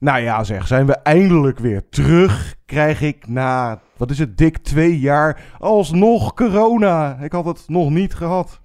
Nou ja, zeg, zijn we eindelijk weer terug? Krijg ik na, wat is het, dik twee jaar alsnog corona? Ik had het nog niet gehad.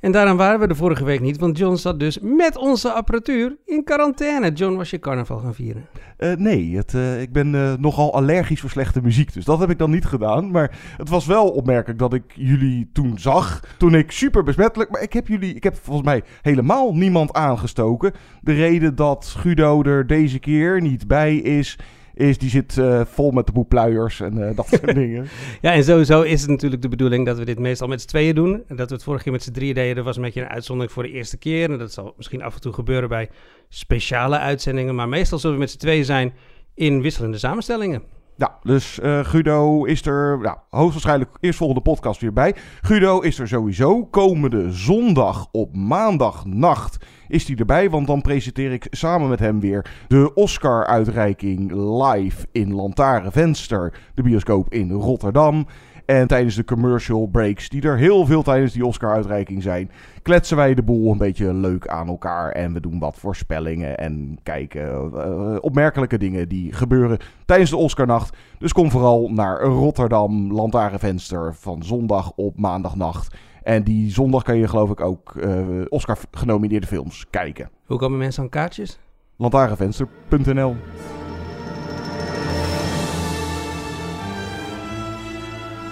En daarom waren we de vorige week niet, want John zat dus met onze apparatuur in quarantaine. John, was je carnaval gaan vieren? Uh, nee, het, uh, ik ben uh, nogal allergisch voor slechte muziek, dus dat heb ik dan niet gedaan. Maar het was wel opmerkelijk dat ik jullie toen zag, toen ik super besmettelijk... Maar ik heb jullie, ik heb volgens mij helemaal niemand aangestoken. De reden dat Guido er deze keer niet bij is is, die zit uh, vol met de boepluiers en uh, dat soort dingen. Ja, en sowieso is het natuurlijk de bedoeling dat we dit meestal met z'n tweeën doen. En dat we het vorige keer met z'n drieën deden, dat was een beetje een uitzondering voor de eerste keer. En dat zal misschien af en toe gebeuren bij speciale uitzendingen. Maar meestal zullen we met z'n tweeën zijn in wisselende samenstellingen. Ja, dus uh, Guido is er nou, hoogstwaarschijnlijk eerst volgende podcast weer bij. Guido is er sowieso komende zondag op maandagnacht is hij erbij. Want dan presenteer ik samen met hem weer de Oscar-uitreiking live in Lantarenvenster, de bioscoop in Rotterdam. En tijdens de commercial breaks, die er heel veel tijdens die Oscar-uitreiking zijn, kletsen wij de boel een beetje leuk aan elkaar. En we doen wat voorspellingen en kijken uh, opmerkelijke dingen die gebeuren tijdens de Oscarnacht. Dus kom vooral naar Rotterdam, Lantarenvenster van zondag op maandagnacht. En die zondag kan je geloof ik ook uh, Oscar genomineerde films kijken. Hoe komen mensen aan kaartjes? Lantarenvenster.nl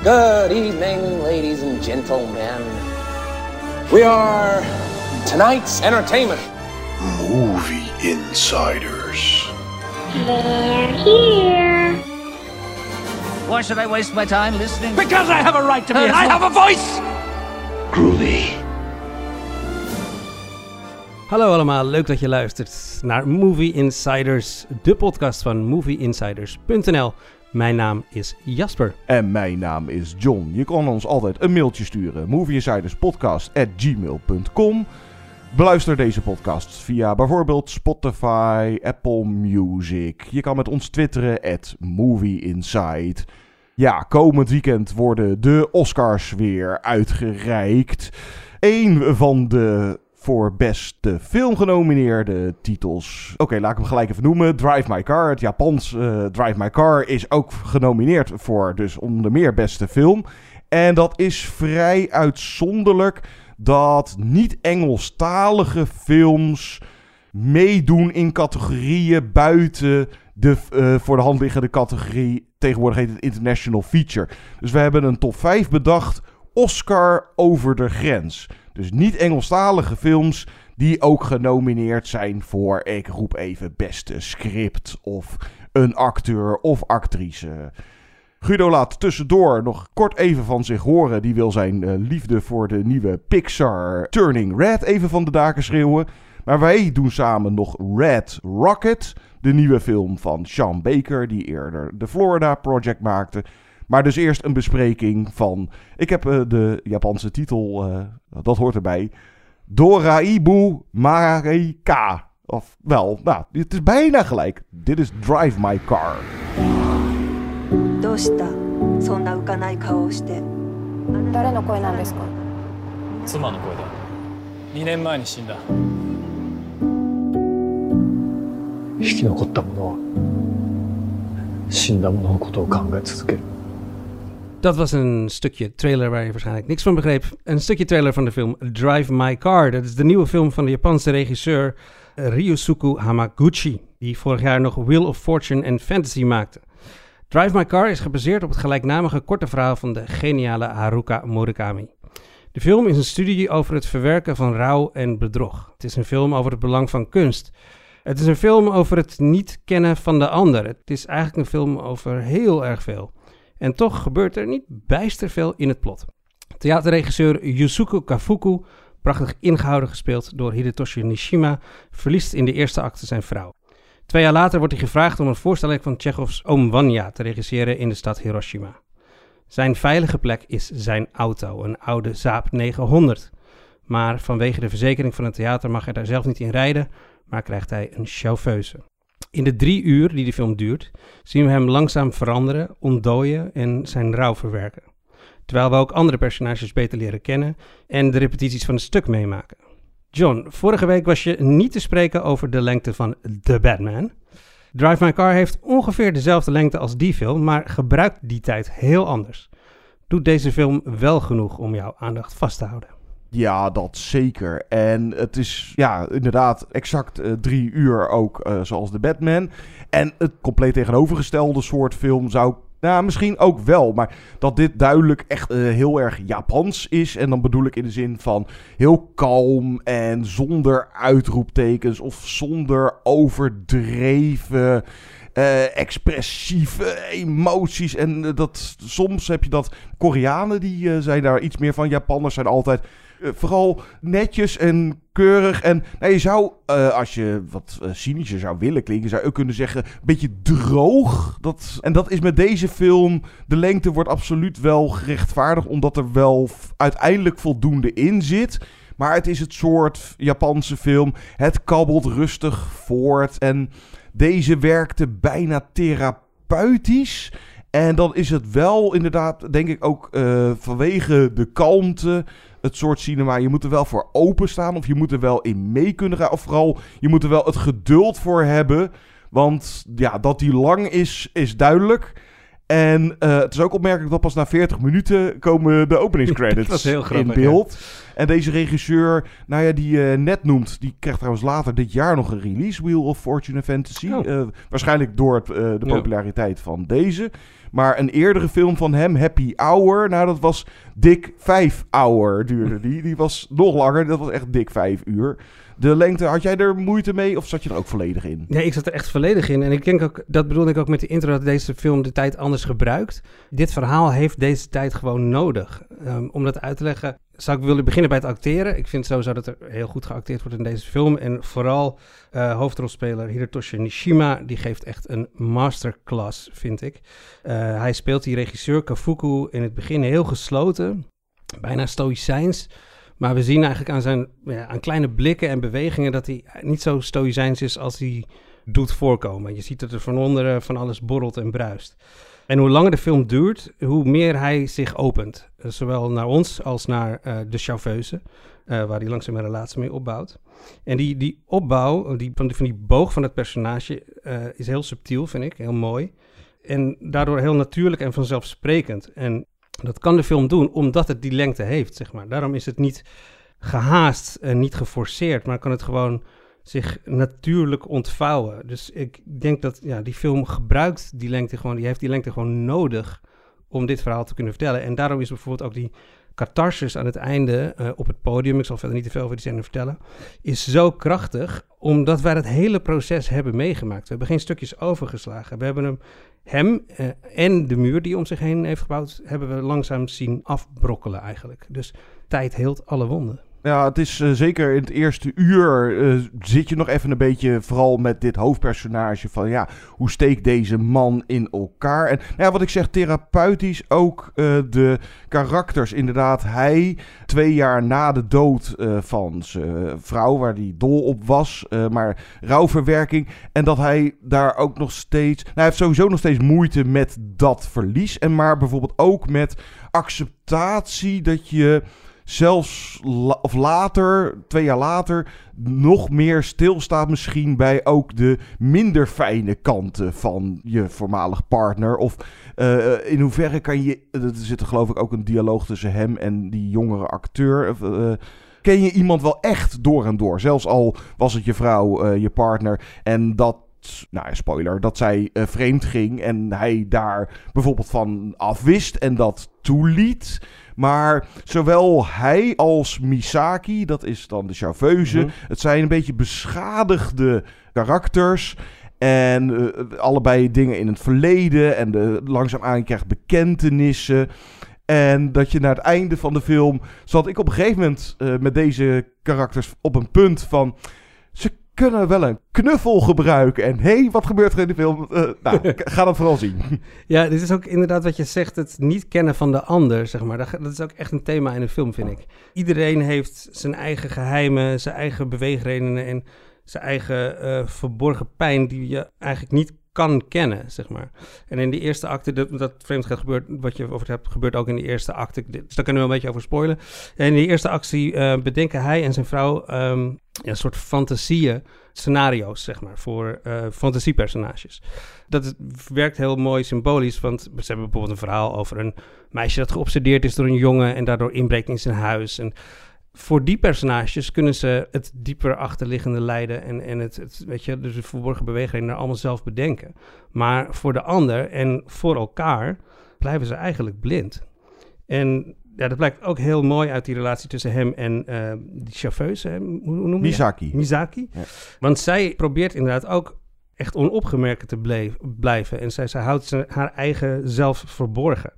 Good evening, ladies and gentlemen. We are tonight's entertainment. Movie Insiders. They're here. Why should I waste my time listening? Because I have a right to be. I have a voice. Groovy. Hallo allemaal, leuk dat je luistert naar Movie Insiders, de podcast van movieinsiders.nl. Mijn naam is Jasper. En mijn naam is John. Je kan ons altijd een mailtje sturen. movieinsiderspodcast.gmail.com Beluister deze podcast via bijvoorbeeld Spotify, Apple Music. Je kan met ons twitteren at movieinside. Ja, komend weekend worden de Oscars weer uitgereikt. Eén van de voor beste film genomineerde titels. Oké, laat ik hem gelijk even noemen. Drive My Car, het Japans uh, Drive My Car, is ook genomineerd voor dus onder meer beste film. En dat is vrij uitzonderlijk dat niet-Engelstalige films meedoen in categorieën buiten de uh, voor de hand liggende categorie. Tegenwoordig heet het International Feature. Dus we hebben een top 5 bedacht. Oscar over de grens. Dus niet Engelstalige films die ook genomineerd zijn voor, ik roep even, beste script of een acteur of actrice. Guido laat tussendoor nog kort even van zich horen. Die wil zijn uh, liefde voor de nieuwe Pixar Turning Red even van de daken schreeuwen. Maar wij doen samen nog Red Rocket, de nieuwe film van Sean Baker, die eerder de Florida Project maakte. Maar dus eerst een bespreking van. Ik heb uh, de Japanse titel, uh, dat hoort erbij. Doraibu Marika. Of wel, nou, het is bijna gelijk. Dit is Drive My Car. どうしたそんな浮かない顔をして誰の声なんですか妻の声だ2年前に死んだ生き残った者は死んだ者のことを考え続ける dat was een stukje trailer waar je waarschijnlijk niks van begreep. Een stukje trailer van de film Drive My Car. Dat is de nieuwe film van de Japanse regisseur Ryusuke Hamaguchi. Die vorig jaar nog Wheel of Fortune en Fantasy maakte. Drive My Car is gebaseerd op het gelijknamige korte verhaal van de geniale Haruka Murakami. De film is een studie over het verwerken van rouw en bedrog. Het is een film over het belang van kunst. Het is een film over het niet kennen van de ander. Het is eigenlijk een film over heel erg veel. En toch gebeurt er niet bijster veel in het plot. Theaterregisseur Yusuke Kafuku, prachtig ingehouden gespeeld door Hidetoshi Nishima, verliest in de eerste acte zijn vrouw. Twee jaar later wordt hij gevraagd om een voorstelling van Chekhovs Oom Vanya te regisseren in de stad Hiroshima. Zijn veilige plek is zijn auto, een oude Saab 900. Maar vanwege de verzekering van het theater mag hij daar zelf niet in rijden, maar krijgt hij een chauffeuse. In de drie uur die de film duurt, zien we hem langzaam veranderen, ontdooien en zijn rouw verwerken. Terwijl we ook andere personages beter leren kennen en de repetities van het stuk meemaken. John, vorige week was je niet te spreken over de lengte van The Batman. Drive My Car heeft ongeveer dezelfde lengte als die film, maar gebruikt die tijd heel anders. Doet deze film wel genoeg om jouw aandacht vast te houden? Ja, dat zeker. En het is ja, inderdaad exact uh, drie uur ook uh, zoals de Batman. En het compleet tegenovergestelde soort film zou nou, misschien ook wel. Maar dat dit duidelijk echt uh, heel erg Japans is. En dan bedoel ik in de zin van heel kalm en zonder uitroeptekens of zonder overdreven. Expressieve emoties. En dat, soms heb je dat. Koreanen die zijn daar iets meer van. Japanners zijn altijd vooral netjes en keurig. En nou, je zou, uh, als je wat uh, cynischer zou willen klinken, zou je ook kunnen zeggen, een beetje droog. Dat, en dat is met deze film, de lengte wordt absoluut wel gerechtvaardigd, omdat er wel uiteindelijk voldoende in zit. Maar het is het soort Japanse film. Het kabbelt rustig voort. En deze werkte bijna therapeutisch. En dan is het wel inderdaad, denk ik ook vanwege de kalmte, het soort cinema. Je moet er wel voor openstaan of je moet er wel in mee kunnen gaan. Of vooral, je moet er wel het geduld voor hebben. Want ja, dat die lang is, is duidelijk. En uh, het is ook opmerkelijk dat pas na 40 minuten komen de openingscredits in beeld. Ja. En deze regisseur, nou ja, die je uh, net noemt, die krijgt trouwens later dit jaar nog een release, Wheel of Fortune Fantasy. Oh. Uh, waarschijnlijk door het, de populariteit ja. van deze. Maar een eerdere film van hem, Happy Hour, nou dat was dik 5 hour duurde die. Die was nog langer, dat was echt dik 5 uur. De lengte, had jij er moeite mee of zat je er ook volledig in? Nee, ik zat er echt volledig in. En ik denk ook, dat bedoelde ik ook met de intro, dat deze film de tijd anders gebruikt. Dit verhaal heeft deze tijd gewoon nodig. Um, om dat uit te leggen, zou ik willen beginnen bij het acteren. Ik vind sowieso dat er heel goed geacteerd wordt in deze film. En vooral uh, hoofdrolspeler Hirotoshi Nishima, die geeft echt een masterclass, vind ik. Uh, hij speelt die regisseur Kafuku in het begin heel gesloten, bijna stoïcijns. Maar we zien eigenlijk aan zijn ja, aan kleine blikken en bewegingen dat hij niet zo stoïcijns is als hij doet voorkomen. Je ziet dat er van onderen van alles borrelt en bruist. En hoe langer de film duurt, hoe meer hij zich opent. Uh, zowel naar ons als naar uh, de chauffeuse, uh, waar hij langzaam een relatie mee opbouwt. En die, die opbouw die, van, die, van die boog van het personage is heel subtiel, vind ik, heel mooi. En daardoor heel natuurlijk en vanzelfsprekend. En dat kan de film doen omdat het die lengte heeft, zeg maar. Daarom is het niet gehaast en niet geforceerd, maar kan het gewoon zich natuurlijk ontvouwen. Dus ik denk dat ja, die film gebruikt die lengte gewoon, die heeft die lengte gewoon nodig om dit verhaal te kunnen vertellen. En daarom is bijvoorbeeld ook die catharsis aan het einde uh, op het podium, ik zal verder niet te veel over die scène vertellen, is zo krachtig, omdat wij het hele proces hebben meegemaakt. We hebben geen stukjes overgeslagen. We hebben hem, hem uh, en de muur die om zich heen heeft gebouwd, hebben we langzaam zien afbrokkelen eigenlijk. Dus tijd heelt alle wonden. Ja, het is uh, zeker in het eerste uur uh, zit je nog even een beetje vooral met dit hoofdpersonage van ja, hoe steekt deze man in elkaar? En nou ja, wat ik zeg, therapeutisch ook uh, de karakters. Inderdaad, hij twee jaar na de dood van zijn vrouw, waar hij dol op was, maar rouwverwerking. En dat hij daar ook nog steeds, nou hij heeft sowieso nog steeds moeite met dat verlies. En maar bijvoorbeeld ook met acceptatie dat je zelfs of later, twee jaar later, nog meer stilstaat misschien bij ook de minder fijne kanten van je voormalig partner. Of uh, in hoeverre kan je, er zit er geloof ik ook een dialoog tussen hem en die jongere acteur. Uh, ken je iemand wel echt door en door? Zelfs al was het je vrouw, uh, je partner. En dat nou, spoiler, dat zij vreemd ging en hij daar bijvoorbeeld van afwist en dat toeliet. Maar zowel hij als Misaki, dat is dan de chauffeuse, mm-hmm. het zijn een beetje beschadigde karakters. En uh, allebei dingen in het verleden. En de, langzaamaan krijgt bekentenissen. En dat je naar het einde van de film. zat ik op een gegeven moment uh, met deze karakters op een punt van. Ze kunnen wel een knuffel gebruiken. En hé, hey, wat gebeurt er in de film? Uh, nou, ga dat vooral zien. Ja, dit is ook inderdaad wat je zegt, het niet kennen van de ander, zeg maar. Dat, is ook echt een thema in een film, vind ik. Iedereen heeft zijn eigen geheimen, zijn eigen beweegredenen en zijn eigen uh, verborgen pijn die je eigenlijk niet kan kennen, zeg maar. En in die eerste acte, dat, dat vreemd gaat gebeurt, wat je over het hebt, gebeurt ook in die eerste acte. Dus daar kunnen we een beetje over spoilen. En in die eerste actie uh, bedenken hij en zijn vrouw um, een soort fantasieën, scenario's, zeg maar, voor uh, fantasiepersonages. Dat werkt heel mooi symbolisch, want ze hebben bijvoorbeeld een verhaal over een meisje dat geobsedeerd is door een jongen en daardoor inbreekt in zijn huis. En voor die personages kunnen ze het dieper achterliggende lijden en, en het, het, weet je, dus de verborgen bewegingen allemaal zelf bedenken. Maar voor de ander en voor elkaar blijven ze eigenlijk blind. En ja, dat blijkt ook heel mooi uit die relatie tussen hem en uh, die chauffeus. Hè? Hoe, hoe noem je Misaki. Misaki. Ja. Want zij probeert inderdaad ook echt onopgemerkt te bleef, blijven. En zij, zij houdt haar eigen zelf verborgen.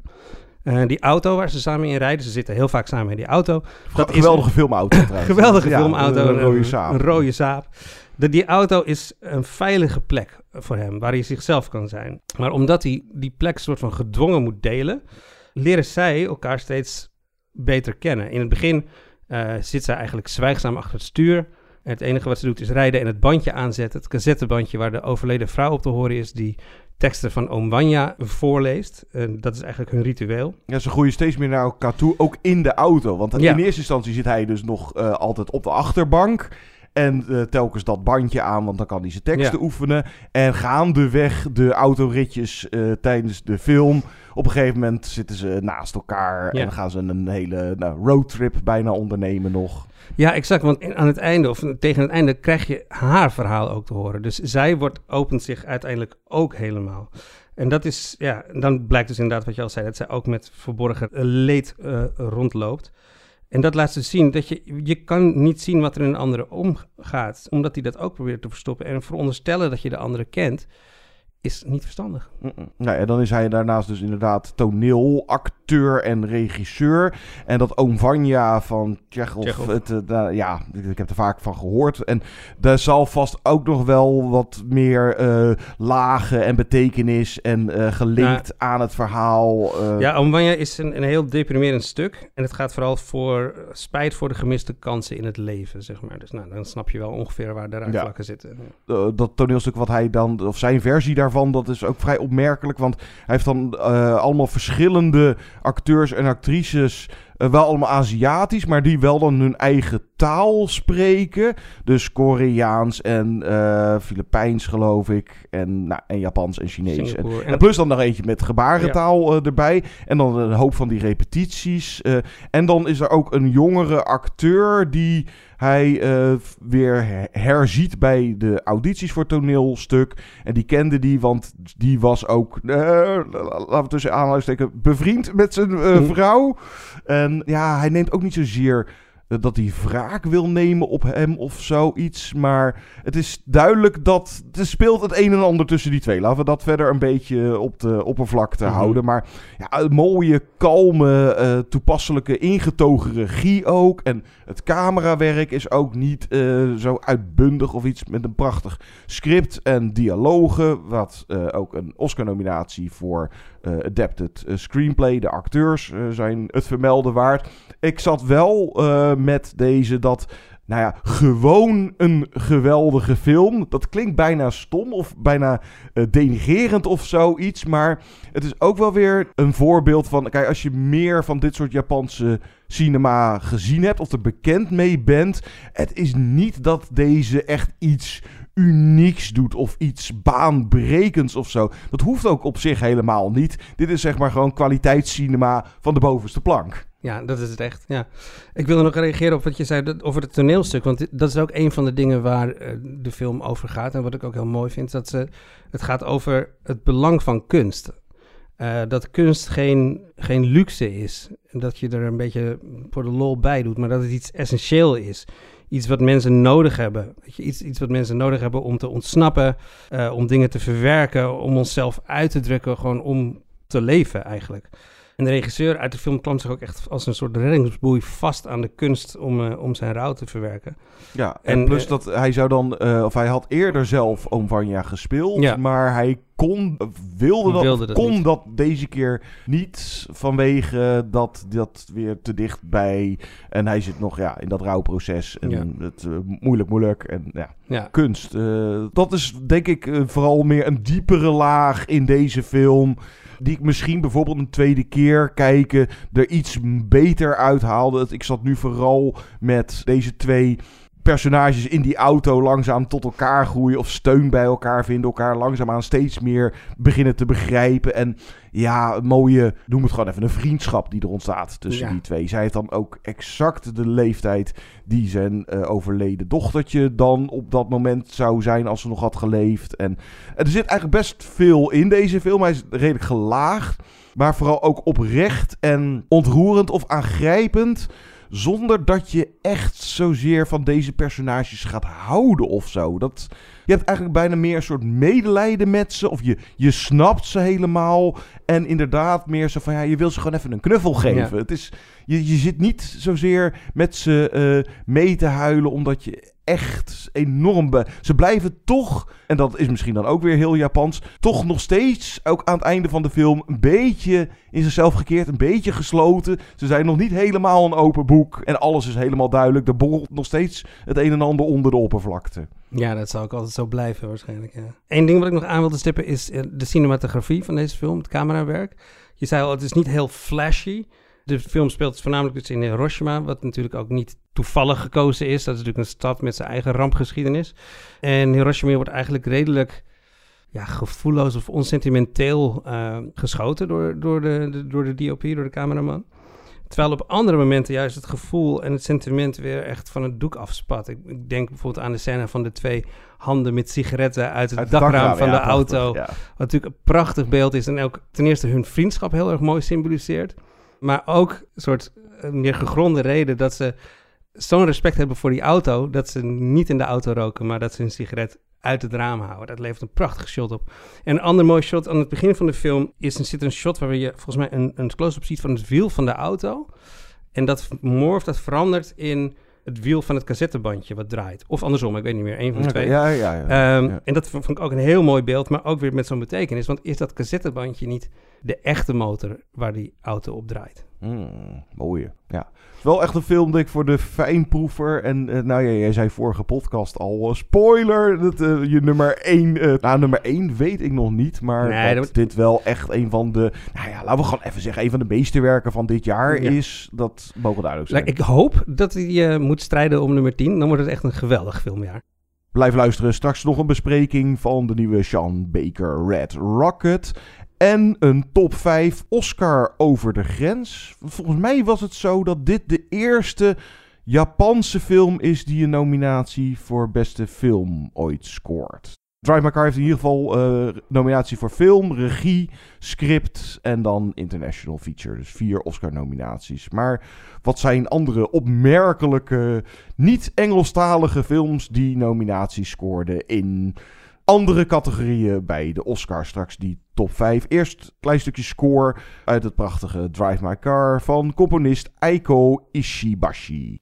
Uh, die auto waar ze samen in rijden, ze zitten heel vaak samen in die auto. Dat een geweldige filmauto geweldige ja, filmauto. Een, een rode saap. Een rode saap. De, die auto is een veilige plek voor hem, waar hij zichzelf kan zijn. Maar omdat hij die plek soort van gedwongen moet delen, leren zij elkaar steeds beter kennen. In het begin uh, zit zij eigenlijk zwijgzaam achter het stuur. En het enige wat ze doet is rijden en het bandje aanzetten. Het cassettebandje waar de overleden vrouw op te horen is, die teksten van Oom Wanya voorleest. En dat is eigenlijk hun ritueel. Ja, ze groeien steeds meer naar elkaar toe, ook in de auto. Want in eerste instantie zit hij dus nog uh, altijd op de achterbank. En uh, telkens dat bandje aan, want dan kan hij zijn teksten ja. oefenen. En gaandeweg de autoritjes uh, tijdens de film. Op een gegeven moment zitten ze naast elkaar ja. en gaan ze een hele nou, roadtrip bijna ondernemen nog. Ja, exact. Want aan het einde, of tegen het einde, krijg je haar verhaal ook te horen. Dus zij wordt, opent zich uiteindelijk ook helemaal. En dat is, ja, dan blijkt dus inderdaad wat je al zei, dat zij ook met verborgen leed uh, rondloopt. En dat laat ze zien dat je, je kan niet zien wat er in een andere omgaat, omdat hij dat ook probeert te verstoppen. En veronderstellen dat je de andere kent, is niet verstandig. Mm -mm. Nou, en dan is hij daarnaast dus inderdaad toneelacteur en regisseur. En dat Oom Vanya van Tsjechov, het, uh, ja, ik heb er vaak van gehoord. En daar zal vast ook nog wel wat meer uh, lagen en betekenis en uh, gelinkt aan het verhaal. Ja, Oom Vanya is een, een heel deprimerend stuk. En het gaat vooral voor spijt voor de gemiste kansen in het leven, zeg maar. Dus nou, dan snap je wel ongeveer waar de raakvlakken ja. zitten. dat toneelstuk wat hij dan, of zijn versie daar dat is ook vrij opmerkelijk. Want hij heeft dan uh, allemaal verschillende acteurs en actrices. Uh, wel allemaal Aziatisch, maar die wel dan hun eigen taal spreken. Dus Koreaans en uh, Filipijns, geloof ik. En, nou, en Japans en Chinees. En, en, plus dan nog eentje met gebarentaal ja. erbij. En dan een hoop van die repetities. en dan is er ook een jongere acteur die hij weer herziet bij de audities voor toneelstuk. En die kende die, want die was ook, laten we tussen aanhalingstekens, bevriend met zijn uh, vrouw. En ja, hij neemt ook niet zozeer dat hij wraak wil nemen op hem of zoiets. Maar het is duidelijk dat er speelt het een en ander tussen die twee. Laten we dat verder een beetje op de oppervlakte mm -hmm. houden. Maar ja, een mooie, kalme, uh, toepasselijke, ingetogen regie ook. En het camerawerk is ook niet uh, zo uitbundig of iets met een prachtig script en dialogen. Wat uh, ook een Oscar-nominatie voor adapted uh, screenplay. De acteurs uh, zijn het vermelden waard. Ik zat wel met deze dat. Nou ja, gewoon een geweldige film. Dat klinkt bijna stom of bijna denigerend of zoiets. Maar het is ook wel weer een voorbeeld van. Kijk, als je meer van dit soort Japanse cinema gezien hebt of er bekend mee bent. Het is niet dat deze echt iets unieks doet of iets baanbrekends of zo. Dat hoeft ook op zich helemaal niet. Dit is zeg maar gewoon kwaliteitscinema van de bovenste plank. Ja, dat is het echt. Ja. Ik wilde nog reageren op wat je zei over het toneelstuk. Want dat is ook een van de dingen waar uh, de film over gaat. En wat ik ook heel mooi vind, dat ze, het gaat over het belang van kunst. Uh, dat kunst geen, geen luxe is. Dat je er een beetje voor de lol bij doet, maar dat het iets essentieel is iets wat mensen nodig hebben. Je, iets, iets wat mensen nodig hebben om te ontsnappen, uh, om dingen te verwerken, om onszelf uit te drukken, gewoon om te leven eigenlijk. En de regisseur uit de film klampt zich ook echt als een soort reddingsboei vast aan de kunst om, uh, om zijn rouw te verwerken. Ja, en, en plus uh, dat hij zou dan, uh, of hij had eerder zelf Oom gespeeld, ja. maar hij kon, wilde dat, Wilde dat kon niet. dat deze keer niet vanwege dat dat weer te dichtbij en hij zit nog ja, in dat rouwproces en Ja. het eh, moeilijk moeilijk en ja, Ja. kunst. eh, dat is denk ik eh, vooral meer een diepere laag in deze film. Die ik misschien bijvoorbeeld een tweede keer kijken er iets beter uithaalde. Ik zat nu vooral met deze twee personages in die auto langzaam tot elkaar groeien of steun bij elkaar vinden, elkaar langzaamaan steeds meer beginnen te begrijpen. En ja, een mooie, noem het gewoon even, een vriendschap die er ontstaat tussen Ja. die twee. Zij heeft dan ook exact de leeftijd die zijn eh, overleden dochtertje dan op dat moment zou zijn als ze nog had geleefd. En er zit eigenlijk best veel in deze film. Hij is redelijk gelaagd, maar vooral ook oprecht en ontroerend of aangrijpend. Zonder dat je echt zozeer van deze personages gaat houden of zo. Dat, je hebt eigenlijk bijna meer een soort medelijden met ze. Of je, je snapt ze helemaal. En inderdaad meer zo van, ja, je wil ze gewoon even een knuffel geven. Het is, je, je zit niet zozeer met ze eh, mee te huilen omdat je echt enorm... Be ze blijven toch, en dat is misschien dan ook weer heel Japans... toch nog steeds, ook aan het einde van de film... een beetje in zichzelf gekeerd, een beetje gesloten. Ze zijn nog niet helemaal een open boek en alles is helemaal duidelijk. Er borrelt nog steeds het een en ander onder de oppervlakte. Ja, dat zal ook altijd zo blijven waarschijnlijk. Ja. Eén ding wat ik nog aan wilde stippen is eh, de cinematografie van deze film, het camerawerk. Je zei al, het is niet heel flashy. De film speelt voornamelijk dus in Hiroshima, wat natuurlijk ook niet toevallig gekozen is. Dat is natuurlijk een stad met zijn eigen rampgeschiedenis. En Hiroshima wordt eigenlijk redelijk ja, gevoelloos of onsentimenteel eh, geschoten door, door, de, de- door de DOP, door de cameraman. Terwijl op andere momenten juist het gevoel en het sentiment weer echt van het doek afspat. Ik, ik denk bijvoorbeeld aan de scène van de twee handen met sigaretten uit het, Uit het dakraam, dakraam, van ja, de prachtig, auto. ja. Wat natuurlijk een prachtig beeld is en ook ten eerste hun vriendschap heel erg mooi symboliseert. Maar ook een soort eh, meer gegronde reden dat ze zo'n respect hebben voor die auto... dat ze niet in de auto roken, maar dat ze hun sigaret uit het raam houden. Dat levert een prachtig shot op. En een ander mooi shot aan het begin van de film... Is, er zit een shot waar je volgens mij een, een close-up ziet van het wiel van de auto. En dat morft, dat verandert in het wiel van het cassettebandje wat draait. Of andersom, ik weet niet meer, een van de twee. ja, ja, ja. Ehm, Ja. En dat vond ik ook een heel mooi beeld, maar ook weer met zo'n betekenis. Want is dat cassettebandje niet de echte motor waar die auto op draait? Mm, mooie. Ja. Het is wel echt een film, denk ik, voor de fijnproever. En eh, nou ja, jij zei vorige podcast al, eh, spoiler, dat, eh, je nummer 1... nou, nummer 1 weet ik nog niet, maar Nee, dat dat- dit wel echt een van de... Nou ja, laten we gewoon even zeggen, een van de meesterwerken van dit jaar Ja. is. Dat mogen duidelijk zijn. Nou, ik hoop dat hij moet strijden om nummer 10. Dan wordt het echt een geweldig filmjaar. Blijf luisteren. Straks nog een bespreking van de nieuwe Sean Baker Red Rocket. En een top 5 Oscar over de grens. Volgens mij was het zo dat dit de eerste Japanse film is die een nominatie voor beste film ooit scoort. Drive My Car heeft in ieder geval eh, nominatie voor film, regie, script en dan international feature. Dus vier Oscar-nominaties. Maar wat zijn andere opmerkelijke, niet-Engelstalige films die nominaties scoorden in andere categorieën bij de Oscars? Straks die top 5. Eerst een klein stukje score uit het prachtige Drive My Car van componist Eiko Ishibashi.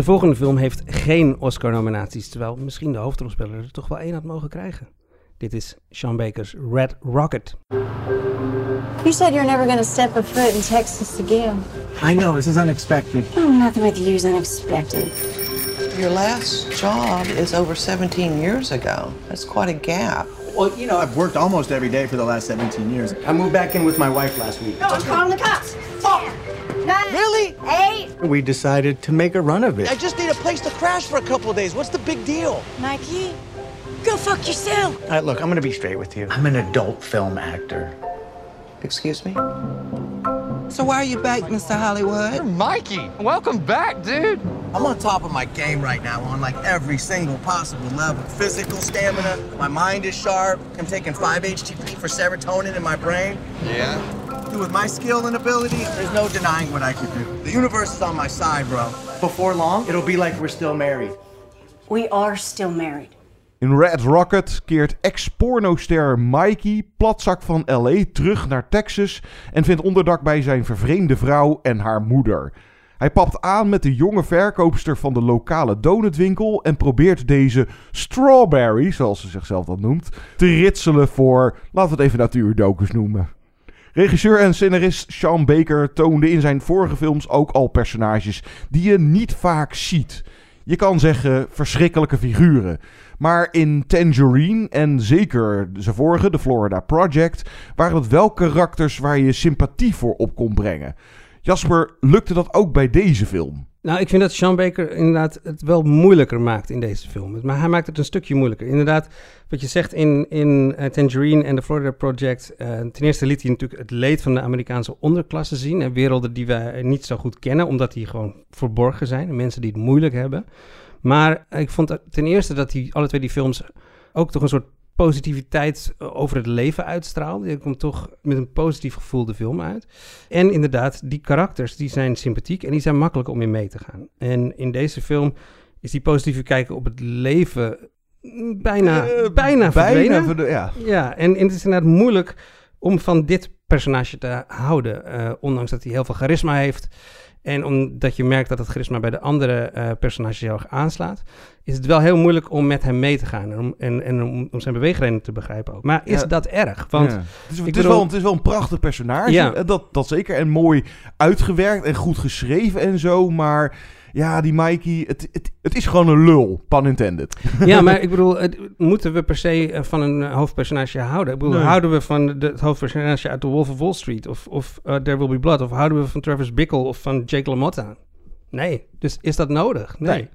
De volgende film heeft geen Oscar-nominaties, terwijl misschien de hoofdrolspeler er toch wel één had mogen krijgen. Dit is Sean Baker's Red Rocket. You said you're never gonna step a foot in Texas again. I know, this is unexpected. Oh, nothing with you is unexpected. Your last job is over 17 years ago. That's quite a gap. Well, you know, I've worked almost every day for the last 17 years. I moved back in with my wife last week. No, I'm calling the cops. Ten, nine, Really? eight. We decided to make a run of it. I just need a place to crash for a couple of days. What's the big deal? Mikey, go fuck yourself. All right, look, I'm gonna be straight with you. I'm an adult film actor. Excuse me? So why are you back, Mr. Hollywood? Mikey, welcome back, dude. I'm on top of my game right now on like every single possible level. Physical stamina, my mind is sharp. I'm taking 5-HTP for serotonin in my brain. Yeah? Dude, with my skill and ability, there's no denying what I can do. The universe is on my side, bro. Before long, it'll be like we're still married. We are still married. In Red Rocket keert ex-pornoster Mikey, platzak van LA, terug naar Texas en vindt onderdak bij zijn vervreemde vrouw en haar moeder. Hij papt aan met de jonge verkoopster van de lokale donutwinkel en probeert deze strawberry, zoals ze zichzelf dat noemt, te ritselen voor, laten we het even natuurdokers noemen. Regisseur en scenarist Sean Baker toonde in zijn vorige films ook al personages die je niet vaak ziet. Je kan zeggen verschrikkelijke figuren. Maar in Tangerine en zeker zijn vorige, The Florida Project, waren het wel karakters waar je sympathie voor op kon brengen. Jasper, lukte dat ook bij deze film? Nou, ik vind dat Sean Baker inderdaad het wel moeilijker maakt in deze film. Maar hij maakt het een stukje moeilijker. Inderdaad, wat je zegt in, in uh, Tangerine en The Florida Project. Uh, ten eerste liet hij natuurlijk het leed van de Amerikaanse onderklasse zien. En werelden die wij niet zo goed kennen, omdat die gewoon verborgen zijn. En mensen die het moeilijk hebben. Maar ik vond ten eerste dat hij alle twee die films ook toch een soort positiviteit over het leven uitstraalde. Je komt toch met een positief gevoel de film uit. En inderdaad, die karakters die zijn sympathiek en die zijn makkelijk om in mee te gaan. En in deze film is die positieve kijken op het leven bijna, uh, bijna verdwenen. Bijna, ja. ja, en, en het is inderdaad moeilijk om van dit personage te houden. Uh, ondanks dat hij heel veel charisma heeft. En omdat je merkt dat het charisma bij de andere uh, personages heel erg aanslaat, is het wel heel moeilijk om met hem mee te gaan en om, en, en om, om zijn beweegredenen te begrijpen ook. Maar is ja. dat erg? Want ja. het, is, het, bedoel... is wel, het is wel een prachtig personage, ja. dat, dat zeker. En mooi uitgewerkt en goed geschreven en zo, maar ja, die Mikey, het, het, het is gewoon een lul, pun intended. Ja, maar ik bedoel, het, moeten we per se van een hoofdpersonage houden? Ik bedoel, nee. houden we van de, het hoofdpersonage uit The Wolf of Wall Street of, of uh, There Will Be Blood? Of houden we van Travis Bickle of van Jake LaMotta? Nee, dus is dat nodig? Nee. nee.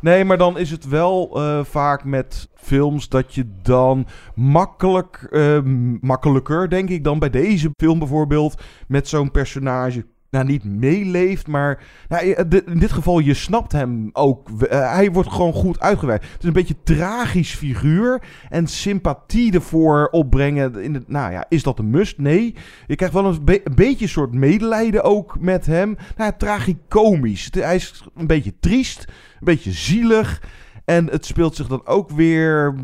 Nee, maar dan is het wel uh, vaak met films dat je dan makkelijk, uh, makkelijker, denk ik, dan bij deze film bijvoorbeeld, met zo'n personage nou, niet meeleeft, maar nou, in dit geval, je snapt hem ook. Uh, hij wordt gewoon goed uitgewerkt. Het is een beetje een tragisch figuur en sympathie ervoor opbrengen. In nou ja, is dat een must? Nee. Je krijgt wel een, be een beetje een soort medelijden ook met hem. Nou, tragicomisch. Hij is een beetje triest, een beetje zielig. En het speelt zich dan ook weer,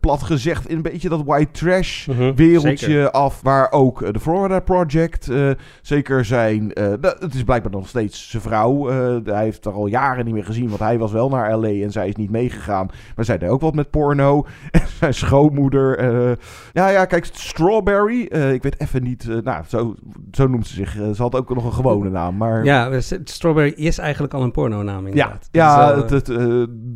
plat gezegd, in een beetje dat white trash uh -huh, wereldje zeker. af. Waar ook uh, de Florida Project uh, zeker zijn. Uh, het is blijkbaar nog steeds zijn vrouw. hij heeft er al jaren niet meer gezien, want hij was wel naar LA en zij is niet meegegaan. Maar zij deed ook wat met porno. En zijn schoonmoeder. ja, ja, kijk, Strawberry. ik weet even niet, nou, zo, zo noemt ze zich. ze had ook nog een gewone naam. Maar... Ja, Strawberry is eigenlijk al een pornonaam inderdaad. Ja, ja het, het,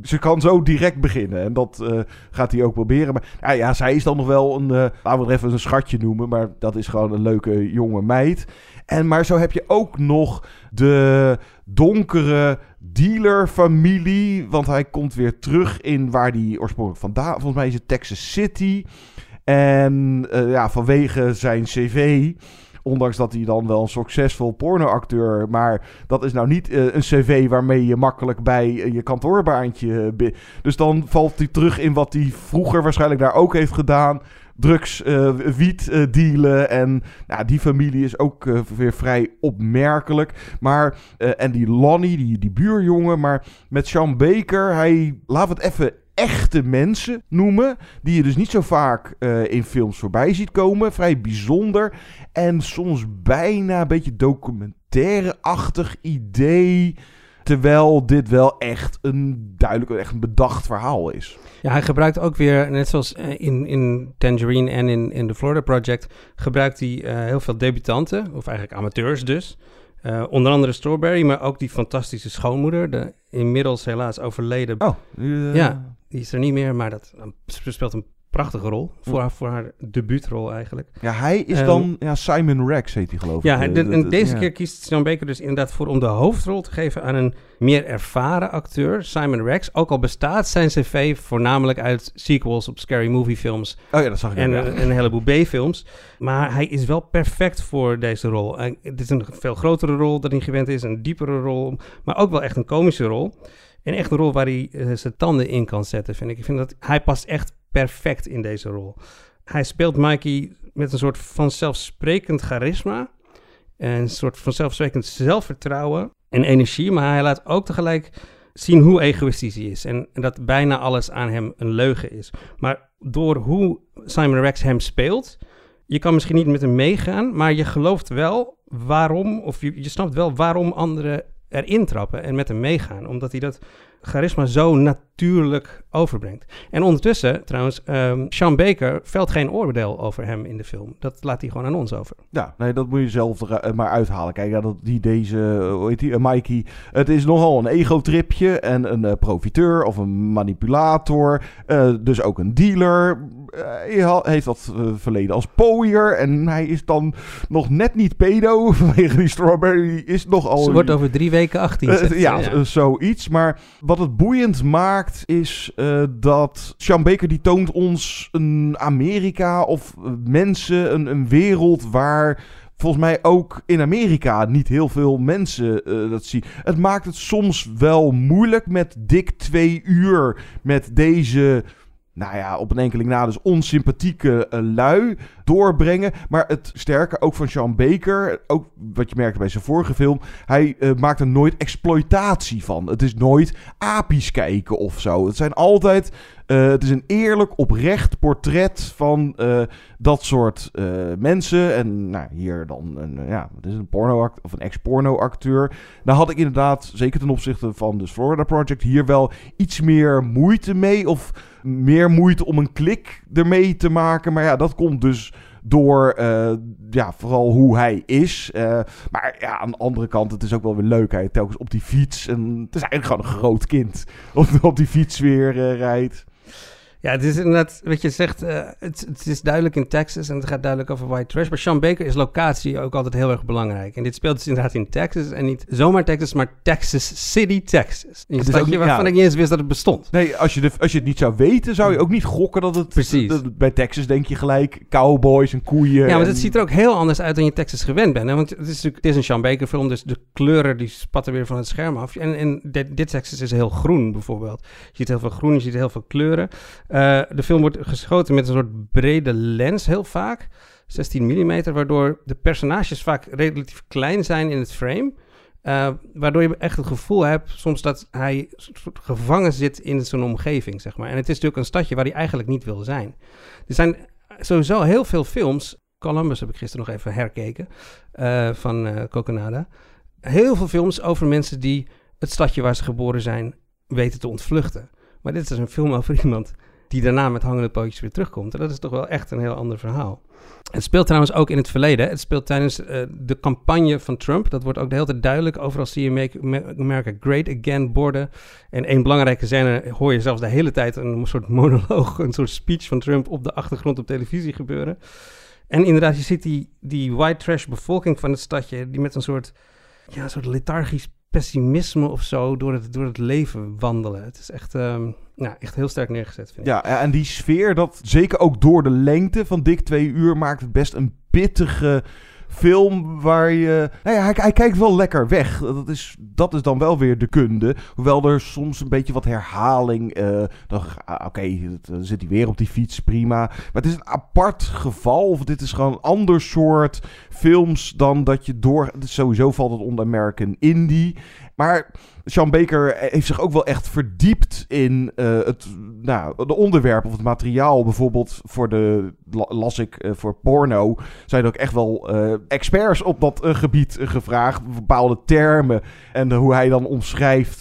ze kan zo direct beginnen. En dat uh, gaat hij ook proberen. Maar ja, ja, zij is dan nog wel een, uh, laten we er even een schatje noemen. Maar dat is gewoon een leuke jonge meid. En maar zo heb je ook nog de donkere dealer-familie. Want hij komt weer terug in waar hij oorspronkelijk vandaan... Volgens mij is het Texas City. En uh, ja, vanwege zijn cv... Ondanks dat hij dan wel een succesvol pornoacteur... maar dat is nou niet uh, een cv waarmee je makkelijk bij uh, je kantoorbaantje... Uh, dus dan valt hij terug in wat hij vroeger waarschijnlijk daar ook heeft gedaan... Drugs, wiet dealen en nou, die familie is ook weer vrij opmerkelijk. Maar, en die Lonnie, die, die buurjongen, maar met Sean Baker, hij, laat het even echte mensen noemen. Die je dus niet zo vaak uh, in films voorbij ziet komen. Vrij bijzonder. En soms bijna een beetje documentaire-achtig idee. Terwijl dit wel echt een duidelijk, echt een bedacht verhaal is. Ja, hij gebruikt ook weer, net zoals eh, in, in Tangerine en in, in The Florida Project, gebruikt hij uh, heel veel debutanten, of eigenlijk amateurs dus. Uh, onder andere Strawberry, maar ook die fantastische schoonmoeder, de inmiddels helaas overleden. Oh, uh... ja, die is er niet meer, maar dat speelt een prachtige rol. Voor, haar, voor haar debuutrol eigenlijk. Ja, hij is um, dan... Ja, Simon Rex heet hij geloof ik. Ja, de, en deze ja. keer kiest Sean Baker dus inderdaad voor om de hoofdrol te geven aan een meer ervaren acteur, Simon Rex. Ook al bestaat zijn cv voornamelijk uit sequels op scary movie films. Oh ja, dat zag ik En, ja. en een heleboel B-films. Maar hij is wel perfect voor deze rol. En het is een veel grotere rol dan hij gewend is, een diepere rol, maar ook wel echt een komische rol. Een rol waar hij uh, zijn tanden in kan zetten, vind ik. Ik vind dat hij past echt perfect in deze rol. Hij speelt Mikey met een soort vanzelfsprekend charisma. En een soort vanzelfsprekend zelfvertrouwen en energie. Maar hij laat ook tegelijk zien hoe egoïstisch hij is. En, en dat bijna alles aan hem een leugen is. Maar door hoe Simon Rex hem speelt. Je kan misschien niet met hem meegaan. Maar je gelooft wel waarom. Of je, je snapt wel waarom anderen erin trappen en met hem meegaan. Omdat hij dat charisma zo natuurlijk overbrengt. En ondertussen, trouwens, um, Sean Baker velt geen oordeel over hem in de film. Dat laat hij gewoon aan ons over. Ja, nee, dat moet je zelf er maar uithalen. Kijk, ja, dat die deze, hoe heet die, uh, Mikey, het is nogal een ego-tripje en een uh, profiteur of een manipulator. Uh, dus ook een dealer. hij heeft dat verleden als pooier en hij is dan nog net niet pedo vanwege die strawberry. Is nog al... Ze wordt over drie weken 18. ja, ja, zoiets. Maar wat het boeiend maakt is uh, dat Sean Baker die toont ons een Amerika of mensen, een, een wereld waar volgens mij ook in Amerika niet heel veel mensen uh, dat zien. Het maakt het soms wel moeilijk met dik twee uur met deze nou ja, op een enkeling na dus onsympathieke lui doorbrengen. Maar het sterke ook van Sean Baker, ook wat je merkte bij zijn vorige film, hij uh, maakt er nooit exploitatie van. Het is nooit apies kijken of zo. Het zijn altijd, uh, het is een eerlijk, oprecht portret van dat soort mensen. En nou, hier dan een, ja, het is een porno of een ex-porno acteur. Daar had ik inderdaad, zeker ten opzichte van de Florida Project, hier wel iets meer moeite mee of meer moeite om een klik ermee te maken. Maar ja, dat komt dus door uh, ja, vooral hoe hij is. Uh, maar ja, aan de andere kant, het is ook wel weer leuk. Hij telkens op die fiets. En het is eigenlijk gewoon een groot kind. Op, op die fiets weer uh, rijdt. Ja, het is inderdaad, wat je zegt, uh, het, het, is duidelijk in Texas en het gaat duidelijk over white trash. Maar Sean Baker is locatie ook altijd heel erg belangrijk. En dit speelt dus inderdaad in Texas en niet zomaar Texas, maar Texas City, Texas. Een stadje waarvan ja. ik niet eens wist dat het bestond. Nee, als je, de, als je het niet zou weten, zou je ook niet gokken dat het... Precies. Dat, bij Texas denk je gelijk cowboys en koeien. Ja, maar en... het ziet er ook heel anders uit dan je Texas gewend bent. Hè? Want het is natuurlijk het is een Sean Baker film, dus de kleuren die spatten weer van het scherm af. En, en dit, dit Texas is heel groen bijvoorbeeld. Je ziet heel veel groen, je ziet heel veel kleuren. Uh, de film wordt geschoten met een soort brede lens heel vaak. 16 mm, waardoor de personages vaak relatief klein zijn in het frame. Uh, waardoor je echt het gevoel hebt soms dat hij gevangen zit in zijn omgeving, zeg maar. En het is natuurlijk een stadje waar hij eigenlijk niet wil zijn. Er zijn sowieso heel veel films, Columbus heb ik gisteren nog even herkeken, uh, van uh, Coconada. Heel veel films over mensen die het stadje waar ze geboren zijn weten te ontvluchten. Maar dit is een film over iemand die daarna met hangende pootjes weer terugkomt. En dat is toch wel echt een heel ander verhaal. Het speelt trouwens ook in het verleden. Het speelt tijdens uh, de campagne van Trump. Dat wordt ook de hele tijd duidelijk. Overal zie je Make America Great Again borden. En één belangrijke scène hoor je zelfs de hele tijd een soort monoloog, een soort speech van Trump op de achtergrond op televisie gebeuren. En inderdaad, je ziet die, die white trash bevolking van het stadje, die met een soort, ja, een soort lethargisch pessimisme of zo door het, door het leven wandelen. Het is echt, nou, echt heel sterk neergezet, vind ik. Ja, en die sfeer, dat zeker ook door de lengte van dik twee uur, maakt het best een pittige film waar je... Nou ja, hij, hij, kijkt wel lekker weg. Dat is, dat is dan wel weer de kunde. Hoewel er soms een beetje wat herhaling... Uh, Oké, okay, dan zit hij weer op die fiets, prima. Maar het is een apart geval. Of dit is gewoon een ander soort films dan dat je door... Sowieso valt het onder American Indie. Maar Sean Baker heeft zich ook wel echt verdiept in uh, het nou, de onderwerp of het materiaal. Bijvoorbeeld voor de, las ik, uh, voor porno, zijn er ook echt wel uh, experts op dat gebied gevraagd. Bepaalde termen en hoe hij dan omschrijft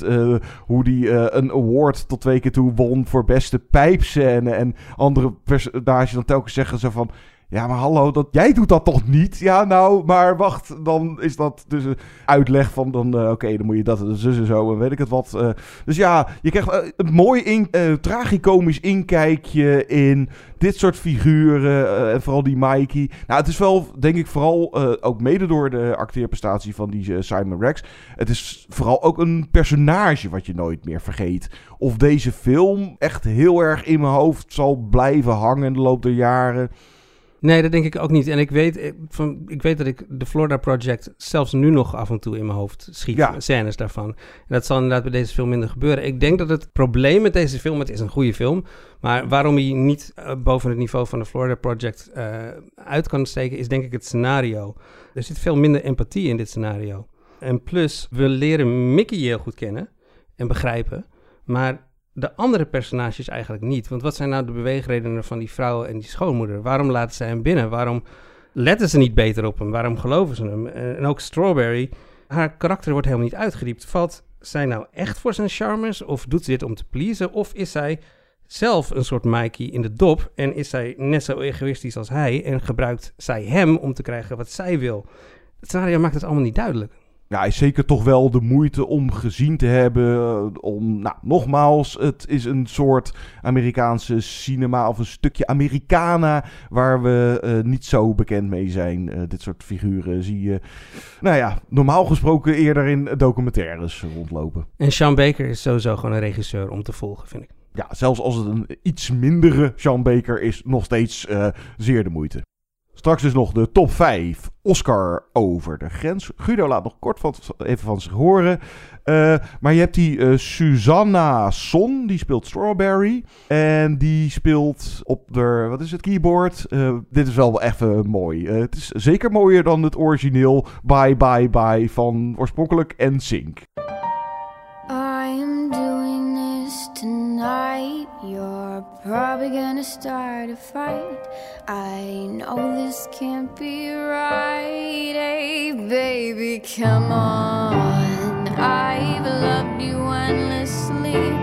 hoe hij een award tot twee keer toe won voor beste pijpscène. En andere personages dan telkens zeggen zo van... Ja, maar hallo, dat, jij doet dat toch niet? Ja, nou, maar wacht, dan is dat dus een uitleg van dan, uh, oké, dan moet je dat zus en zo en weet ik het wat. Uh, dus ja, je krijgt uh, een mooi in, tragicomisch inkijkje in dit soort figuren en vooral die Mikey. Nou, het is wel, denk ik, vooral ook mede door de acteerprestatie van die Simon Rex. Het is vooral ook een personage wat je nooit meer vergeet. Of deze film echt heel erg in mijn hoofd zal blijven hangen in de loop der jaren. Nee, dat denk ik ook niet. En ik weet, eh, van, ik weet dat ik de Florida Project zelfs nu nog af en toe in mijn hoofd schiet. Ja. Scènes daarvan. En dat zal inderdaad bij deze film minder gebeuren. Ik denk dat het probleem met deze film, het is een goede film. Maar waarom hij niet uh, boven het niveau van de Florida Project uh, uit kan steken, is denk ik het scenario. Er zit veel minder empathie in dit scenario. En plus, we leren Mickey heel goed kennen en begrijpen. Maar de andere personages eigenlijk niet. Want wat zijn nou de beweegredenen van die vrouw en die schoonmoeder? Waarom laten ze hem binnen? Waarom letten ze niet beter op hem? Waarom geloven ze hem? En ook Strawberry, haar karakter wordt helemaal niet uitgediept. Valt zij nou echt voor zijn charmes? Of doet ze dit om te pleasen? Of is zij zelf een soort Mikey in de dop en is zij net zo egoïstisch als hij en gebruikt zij hem om te krijgen wat zij wil? Het scenario maakt het allemaal niet duidelijk ja, is zeker toch wel de moeite om gezien te hebben. Eh, om, nou, nogmaals, het is een soort Amerikaanse cinema of een stukje Americana waar we uh, niet zo bekend mee zijn. Uh, dit soort figuren zie je, nou ja, normaal gesproken eerder in documentaires rondlopen. En Sean Baker is sowieso gewoon een regisseur om te volgen, vind ik. Ja, zelfs als het een iets mindere Sean Baker is, nog steeds zeer de moeite. Straks is nog de top 5. Oscar over de grens. Guido laat nog kort van, even van zich horen. Uh, maar je hebt die uh, Susanna Son, die speelt Strawberry. En die speelt op de, wat is het, keyboard. Uh, dit is wel even mooi. het is zeker mooier dan het origineel Bye Bye Bye van oorspronkelijk NSYNC. Tonight. You're probably gonna start a fight. I know this can't be right. Hey, baby, come on. I've loved you endlessly.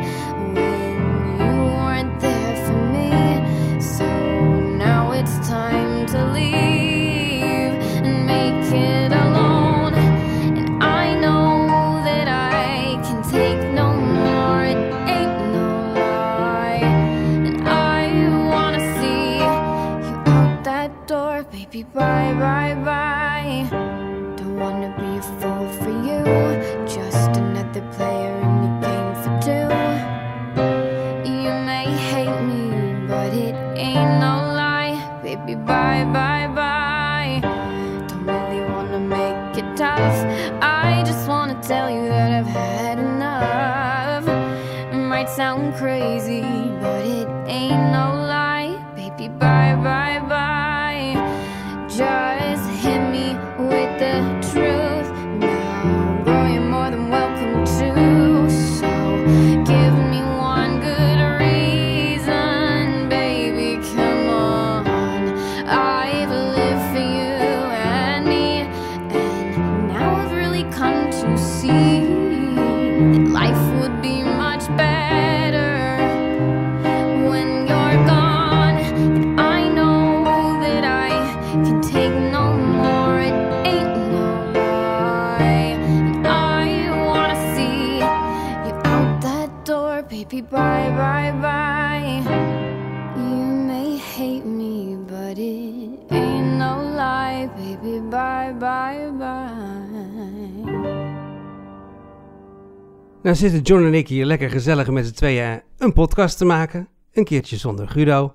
Nou zitten John en ik hier lekker gezellig met z'n tweeën een podcast te maken. Een keertje zonder Guido.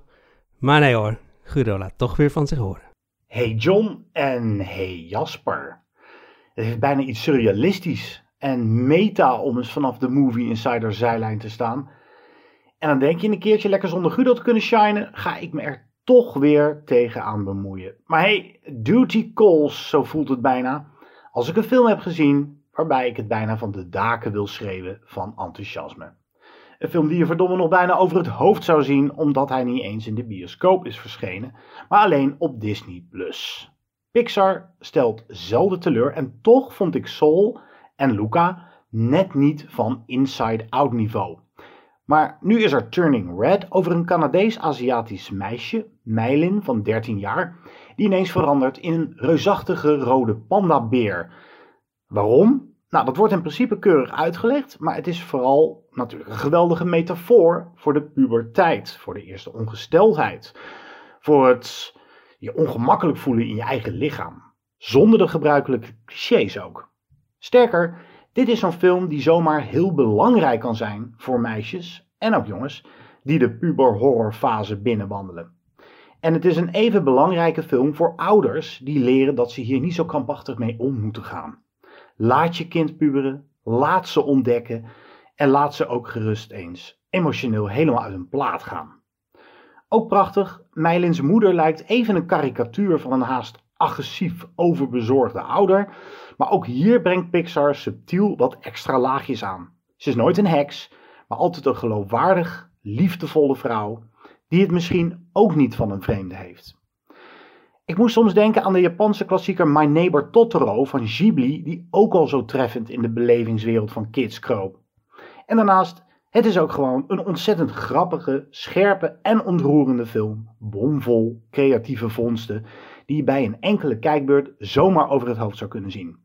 Maar nee hoor, Guido laat toch weer van zich horen. Hey John en hey Jasper. Het heeft bijna iets surrealistisch en meta om eens vanaf de Movie Insider zijlijn te staan. En dan denk je een keertje lekker zonder Guido te kunnen shinen, ga ik me er toch weer tegenaan bemoeien. Maar hey, duty calls, zo voelt het bijna. Als ik een film heb gezien, waarbij ik het bijna van de daken wil schreeuwen van enthousiasme. Een film die je verdomme nog bijna over het hoofd zou zien, omdat hij niet eens in de bioscoop is verschenen, maar alleen op Disney+. Pixar stelt zelden teleur en toch vond ik Soul en Luca net niet van inside-out niveau. Maar nu is er Turning Red over een Canadees-Aziatisch meisje, Meilin van 13 jaar, die ineens verandert in een reusachtige rode pandabeer. Waarom? Nou, dat wordt in principe keurig uitgelegd, maar het is vooral natuurlijk een geweldige metafoor voor de puberteit, voor de eerste ongesteldheid, voor het je ongemakkelijk voelen in je eigen lichaam, zonder de gebruikelijke clichés ook. Sterker, dit is zo'n film die zomaar heel belangrijk kan zijn voor meisjes en ook jongens die de puber-horrorfase binnenwandelen. En het is een even belangrijke film voor ouders die leren dat ze hier niet zo krampachtig mee om moeten gaan. Laat je kind puberen, laat ze ontdekken en laat ze ook gerust eens emotioneel helemaal uit hun plaat gaan. Ook prachtig, Meilins moeder lijkt even een karikatuur van een haast agressief overbezorgde ouder, maar ook hier brengt Pixar subtiel wat extra laagjes aan. Ze is nooit een heks, maar altijd een geloofwaardig, liefdevolle vrouw die het misschien ook niet van een vreemde heeft. Ik moest soms denken aan de Japanse klassieker My Neighbor Totoro van Ghibli, die ook al zo treffend in de belevingswereld van kids kroop. En daarnaast, het is ook gewoon een ontzettend grappige, scherpe en ontroerende film, bomvol creatieve vondsten, die je bij een enkele kijkbeurt zomaar over het hoofd zou kunnen zien.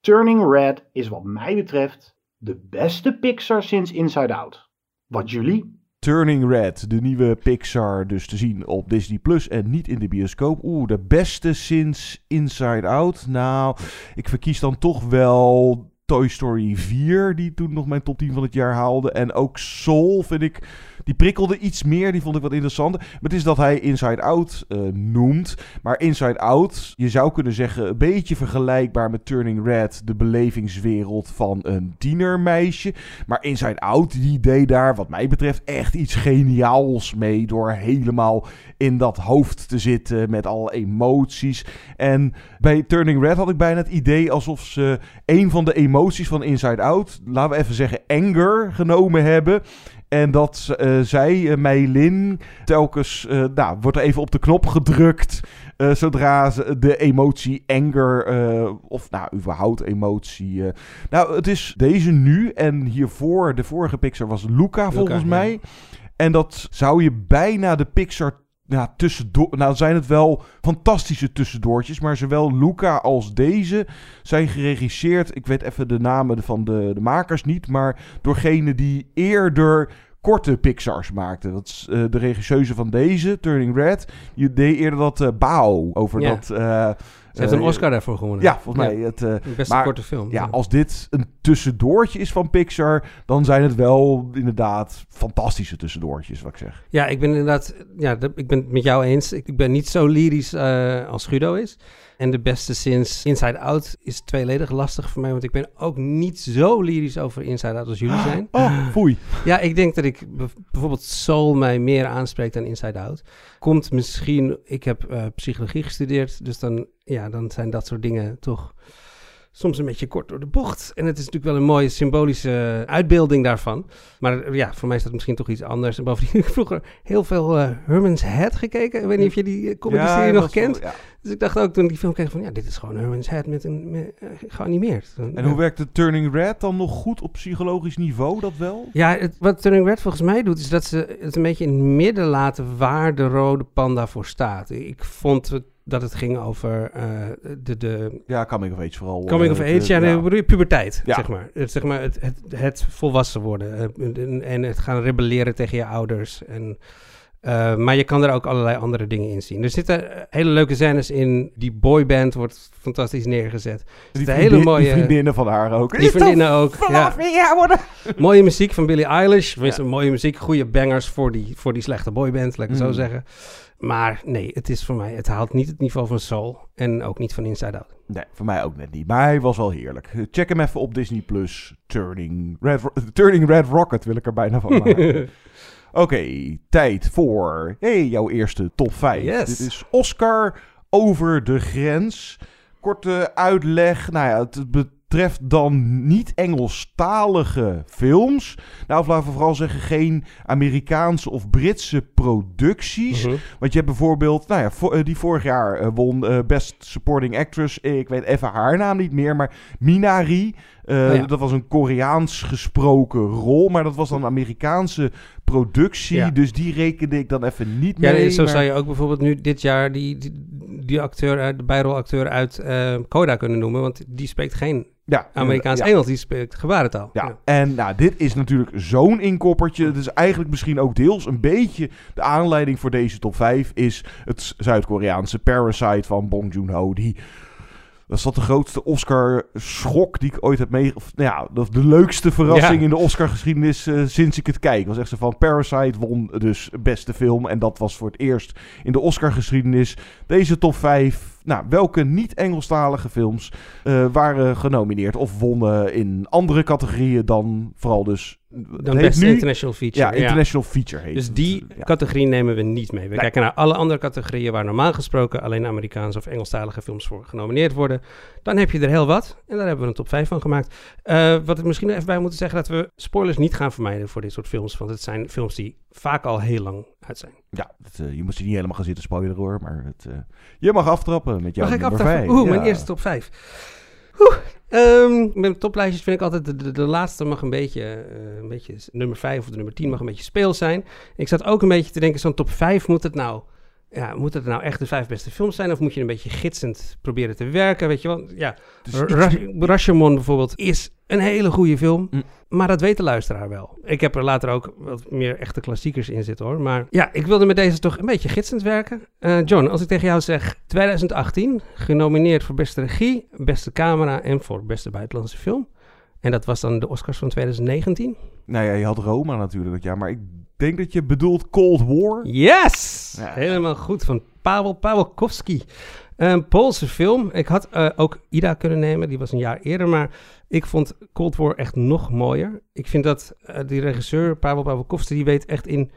Turning Red is wat mij betreft de beste Pixar sinds Inside Out. Wat jullie? Turning Red, de nieuwe Pixar, dus te zien op Disney Plus en niet in de bioscoop. Oeh, de beste sinds Inside Out. Nou, ik verkies dan toch wel Toy Story 4, die toen nog mijn top 10 van het jaar haalde. En ook Soul vind ik, die prikkelde iets meer, die vond ik wat interessanter. Maar het is dat hij Inside Out uh, noemt. Maar Inside Out, je zou kunnen zeggen, een beetje vergelijkbaar met Turning Red, de belevingswereld van een tienermeisje. Maar Inside Out, die deed daar, wat mij betreft, echt iets geniaals mee. Door helemaal in dat hoofd te zitten met alle emoties. En bij Turning Red had ik bijna het idee alsof ze een van de emoties van Inside Out, laten we even zeggen anger, genomen hebben. En dat uh, zij, uh, Meilin, telkens, uh, nou, wordt er even op de knop gedrukt. zodra ze de emotie anger, of nou, überhaupt emotie. nou, het is deze nu en hiervoor, de vorige Pixar was Luca, volgens mij. Ja. En dat zou je bijna de Pixar ja, tussendoor. Nou, zijn het wel fantastische tussendoortjes. Maar zowel Luca als deze zijn geregisseerd. Ik weet even de namen van de, de makers niet. Maar doorgene die eerder korte Pixars maakte. Dat is uh, de regisseuse van deze, Turning Red. Je deed eerder dat uh, Bao over Ja. dat. uh, Ze heeft een Oscar daarvoor gewonnen. Ja, volgens mij. Het, uh, De beste maar, korte film. Ja, als dit een tussendoortje is van Pixar, dan zijn het wel inderdaad fantastische tussendoortjes, wat ik zeg. Ja, ik ben inderdaad, ja, ik ben het met jou eens. Ik, ben niet zo lyrisch eh, als Guido is. En de beste sinds Inside Out is tweeledig lastig voor mij, want ik ben ook niet zo lyrisch over Inside Out als jullie zijn. Oh, foei. Ja, ik denk dat ik bijvoorbeeld Soul mij meer aanspreekt dan Inside Out. Komt misschien, ik heb eh, psychologie gestudeerd, dus dan, ja, dan zijn dat soort dingen toch soms een beetje kort door de bocht. En het is natuurlijk wel een mooie symbolische uitbeelding daarvan. Maar eh, ja, voor mij is dat misschien toch iets anders. En bovendien heb ik vroeger heel veel eh, Herman's Head gekeken. Ik weet niet of je die uh, comedy-serie Ja, nog wel- kent. ja. Dus ik dacht ook toen ik die film keek van... ja, dit is gewoon Herman's Head met een, met, eh, geanimeerd. En hoe werkt de Turning Red dan nog goed op psychologisch niveau, dat wel? Ja, het, wat Turning Red volgens mij doet, is dat ze het een beetje in het midden laten waar de rode panda voor staat. Ik vond het, dat het ging over eh, de, de... Ja, coming of age vooral. Coming of age, ja, de- nee, puberteit, Ja. zeg maar. Het, zeg maar het, het, het volwassen worden eh, en, en het gaan rebelleren tegen je ouders. En, eh, maar je kan er ook allerlei andere dingen in zien. Er zitten hele leuke scènes in. Die boyband wordt fantastisch neergezet. Er Die, vriendin- hele mooie... die vriendinnen van haar ook. Die vriendinnen ook, ja. ja. worden. Mooie muziek van Billie Eilish. Mooie muziek. Goede bangers voor die, voor die slechte boyband, laat ik het Mm. zo zeggen. Maar nee, het is voor mij... Het haalt niet het niveau van Soul. En ook niet van Inside Out. Nee, voor mij ook net niet. Maar hij was wel heerlijk. Check hem even op Disney Plus. Turning Red, Turning Red Rocket wil ik er bijna van maken. Oké, tijd voor hey, jouw eerste top 5. Yes. Dit is Oscar over de grens. Korte uitleg. Nou ja, het betreft dan niet-Engelstalige films. Nou, of laten we vooral zeggen, geen Amerikaanse of Britse producties. Mhm. Want je hebt bijvoorbeeld, nou ja, vo- eh, die vorig jaar eh, won eh, Best Supporting Actress. Ik weet even haar naam niet meer, maar Minari. Oh ja. Dat was een Koreaans gesproken rol, maar dat was dan een Amerikaanse productie. Ja. Dus die rekende ik dan even niet Ja, mee. nee, zo maar- zou je ook bijvoorbeeld nu dit jaar die, die, die acteur, de bijrolacteur uit eh, Coda kunnen noemen. Want die spreekt geen Ja, Amerikaans ja. Engels, die spreekt gebarentaal. Ja, en nou, dit is natuurlijk zo'n inkoppertje. Het is eigenlijk misschien ook deels een beetje de aanleiding voor deze top 5 is het Zuid-Koreaanse Parasite van Bong Joon-ho. Die dat is dat de grootste Oscar-schok die ik ooit heb mee... Of, nou ja, dat de leukste verrassing Ja. in de Oscar-geschiedenis eh, sinds ik het kijk. Was echt zo van Parasite won dus beste film. En dat was voor het eerst in de Oscar-geschiedenis. Deze top 5. Nou, welke niet-Engelstalige films eh, waren genomineerd of wonnen in andere categorieën dan vooral dus... Dan beste nu- international feature. Ja, international feature heet Dus die Ja. categorie nemen we niet mee. We Nee. kijken naar alle andere categorieën waar normaal gesproken alleen Amerikaanse of Engelstalige films voor genomineerd worden. Dan heb je er heel wat. En daar hebben we een top 5 van gemaakt. Eh, wat ik misschien even bij moeten zeggen, dat we spoilers niet gaan vermijden voor dit soort films. Want het zijn films die vaak al heel lang uit zijn. Ja, het, eh, je moet je niet helemaal gaan zitten spoileren hoor, maar het, eh, je mag aftrappen met jouw Mag ik nummer aftrappen? 5. Oeh, mijn eerste top 5. Ehm, met toplijstjes vind ik altijd, de, laatste mag een beetje, eh, een beetje, nummer 5 of de nummer 10 mag een beetje speels zijn. Ik zat ook een beetje te denken, zo'n top 5 moet het nou, ja, moet het nou echt de vijf beste films zijn? Of moet je een beetje gidsend proberen te werken, weet je wel? Ja, Dus Ra- Rashomon bijvoorbeeld is een hele goede film, Mm. maar dat weet de luisteraar wel. Ik heb er later ook wat meer echte klassiekers in zitten hoor. Maar ja, ik wilde met deze toch een beetje gidsend werken. Eh, John, als ik tegen jou zeg 2018, genomineerd voor beste regie, beste camera en voor beste buitenlandse film. En dat was dan de Oscars van 2019. Nou ja, je had Roma natuurlijk dat jaar, maar ik denk dat je bedoelt Cold War. Yes! Ja. Helemaal goed, van Paweł Pawłowski. Een Poolse film. Ik had eh, ook Ida kunnen nemen, die was een jaar eerder, maar ik vond Cold War echt nog mooier. Ik vind dat eh, die regisseur, Paweł Pawłowski, die weet echt in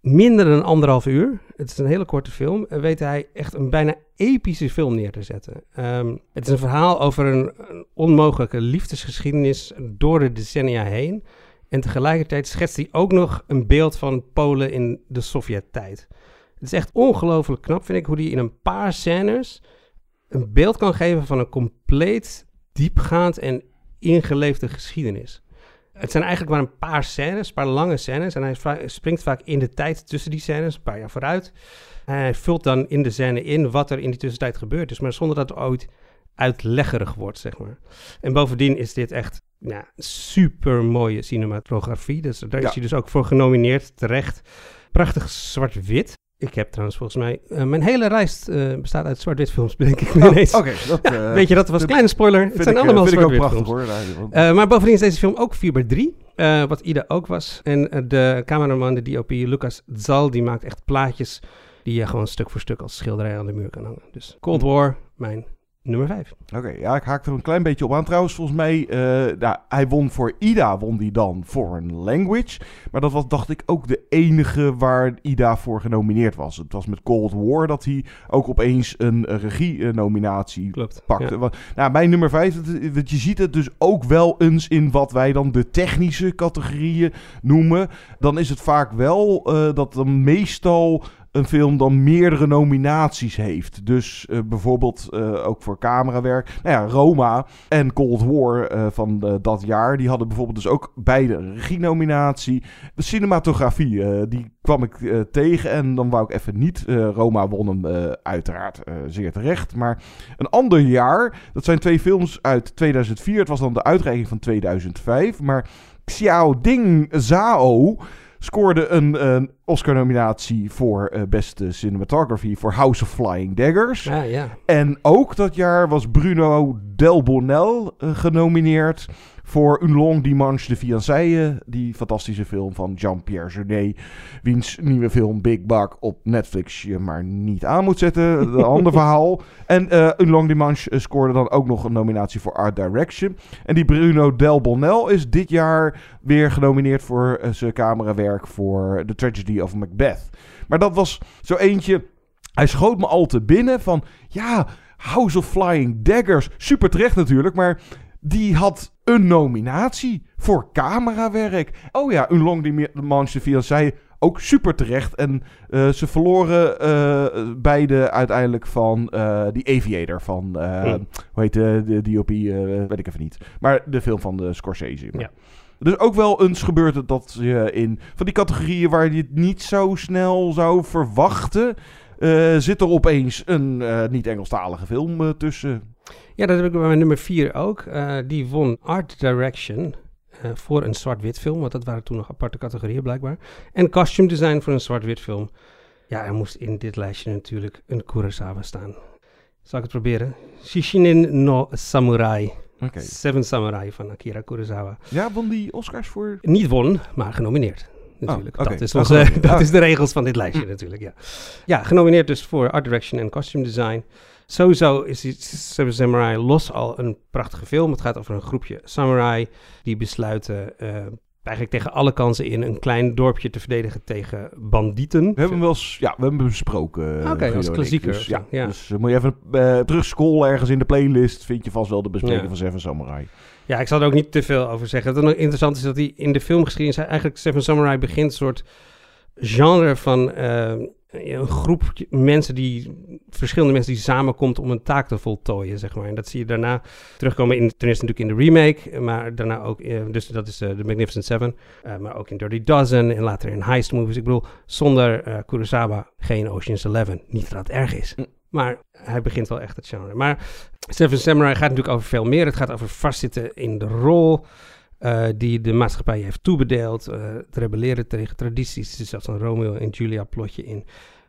minder dan anderhalf uur, het is een hele korte film, eh, weet hij echt een bijna epische film neer te zetten. Ehm, het is een verhaal over een, een onmogelijke liefdesgeschiedenis door de decennia heen. En tegelijkertijd schetst hij ook nog een beeld van Polen in de Sovjet-tijd. Het is echt ongelooflijk knap, vind ik, hoe hij in een paar scènes een beeld kan geven van een compleet diepgaand en ingeleefde geschiedenis. Het zijn eigenlijk maar een paar scènes, een paar lange scènes. En hij springt vaak in de tijd tussen die scènes, een paar jaar vooruit. En hij vult dan in de scène in wat er in die tussentijd gebeurd is. Maar zonder dat het ooit uitleggerig wordt, zeg maar. En bovendien is dit echt ja, super mooie cinematografie. Dus daar Ja. is hij dus ook voor genomineerd, terecht. Prachtig zwart-wit. Ik heb trouwens volgens mij... eh, mijn hele lijst eh, bestaat uit zwart-wit films, bedenk ik me Oh, ineens. Oké, Ja, eh, weet je, dat was een kleine spoiler. Het zijn ik, allemaal zwart-wit prachtig films. hoor. Nou, maar bovendien is deze film ook 4 bij 3 eh, wat Ida ook was. En de cameraman, de DOP, Lucas Zal, die maakt echt plaatjes die je gewoon stuk voor stuk als schilderij aan de muur kan hangen. Dus Cold War, mijn nummer 5. Oké, ja, ik haak er een klein beetje op aan. Trouwens, volgens mij, nou, hij won voor Ida, won die dan Foreign Language. Maar dat was, dacht ik, ook de enige waar Ida voor genomineerd was. Het was met Cold War dat hij ook opeens een regie-nominatie pakte. ja. Want, nou, mijn nummer 5, je ziet het dus ook wel eens in wat wij dan de technische categorieën noemen. Dan is het vaak wel eh, dat dan meestal een film dan meerdere nominaties heeft. Dus eh, bijvoorbeeld eh, ook voor camerawerk. Nou ja, Roma en Cold War eh, van dat jaar, die hadden bijvoorbeeld dus ook beide regie-nominatie. De cinematografie, die kwam ik tegen en dan wou ik even niet. Roma won hem uiteraard zeer terecht. Maar een ander jaar, dat zijn twee films uit 2004. Het was dan de uitreiking van 2005. Maar Xiao Ding Zhao scoorde een, een Oscar-nominatie voor eh, beste cinematography voor House of Flying Daggers. Ja, ja. En ook dat jaar was Bruno Delbonnel eh, genomineerd voor Un Long Dimanche de Fiançailles. Die fantastische film van Jean-Pierre Jeunet. Wiens nieuwe film Big Buck op Netflix je maar niet aan moet zetten. Een ander verhaal. En eh Un Long Dimanche eh, scoorde dan ook nog een nominatie voor Art Direction. En die Bruno Delbonnel is dit jaar weer genomineerd voor eh, zijn camerawerk voor The Tragedy of Macbeth. Maar dat was zo eentje... Hij schoot me al te binnen van... Ja, House of Flying Daggers. Super terecht natuurlijk, maar die had een nominatie voor camerawerk. Oh ja, Un Long Dimanche de Fiancé, ook super terecht. En uh, ze verloren uh, beide uiteindelijk van uh, die Aviator van, mm. hoe heet de, de DOP, weet ik even niet. Maar de film van de Scorsese. Maar. Ja. Dus ook wel eens gebeurt het dat je in van die categorieën waar je het niet zo snel zou verwachten, zit er opeens een niet-Engelstalige film tussen. Ja, dat heb ik bij mijn nummer 4 ook. Uh, die won Art Direction uh, voor een zwart-wit film, want dat waren toen nog aparte categorieën blijkbaar. En Costume Design voor een zwart-wit film. Ja, er moest in dit lijstje natuurlijk een Kurosawa staan. Zal ik het proberen? Shishinin no Samurai. Okay. Seven Samurai van Akira Kurosawa. Ja, won die Oscars voor? Niet won, maar genomineerd. Natuurlijk. Oh, okay. Dat, is, onze, dat is de regels van dit lijstje natuurlijk, ja. Ja, genomineerd dus voor Art Direction en Costume Design. Sowieso is Seven Samurai los al een prachtige film. Het gaat over een groepje samurai die besluiten uh, eigenlijk tegen alle kansen in een klein dorpje te verdedigen tegen bandieten. We hebben hem wel eens, ja, we hebben hem besproken. Oké, okay, als klassieker. Dus, ja, ja. dus uh, moet je even uh, terugscrollen ergens in de playlist. Vind je vast wel de bespreking ja. van Seven Samurai. Ja, ik zal er ook niet te veel over zeggen. Wat nog interessant is dat hij in de filmgeschiedenis eigenlijk Seven Samurai begint een soort genre van een groep mensen die, verschillende mensen die samenkomt om een taak te voltooien, zeg maar. En dat zie je daarna terugkomen in, ten eerste natuurlijk in de remake, maar daarna ook, eh, dus dat is de uh, Magnificent Seven, uh, maar ook in Dirty Dozen en later in heist movies. Ik bedoel, zonder uh, Kurosawa geen Ocean's Eleven. Niet dat het erg is, hm. maar hij begint wel echt het genre. Maar Seven Samurai gaat natuurlijk over veel meer. Het gaat over vastzitten in de rol. Uh, die de maatschappij heeft toebedeeld. Uh, het rebelleren tegen tradities. Er zelfs een Romeo en Julia plotje in.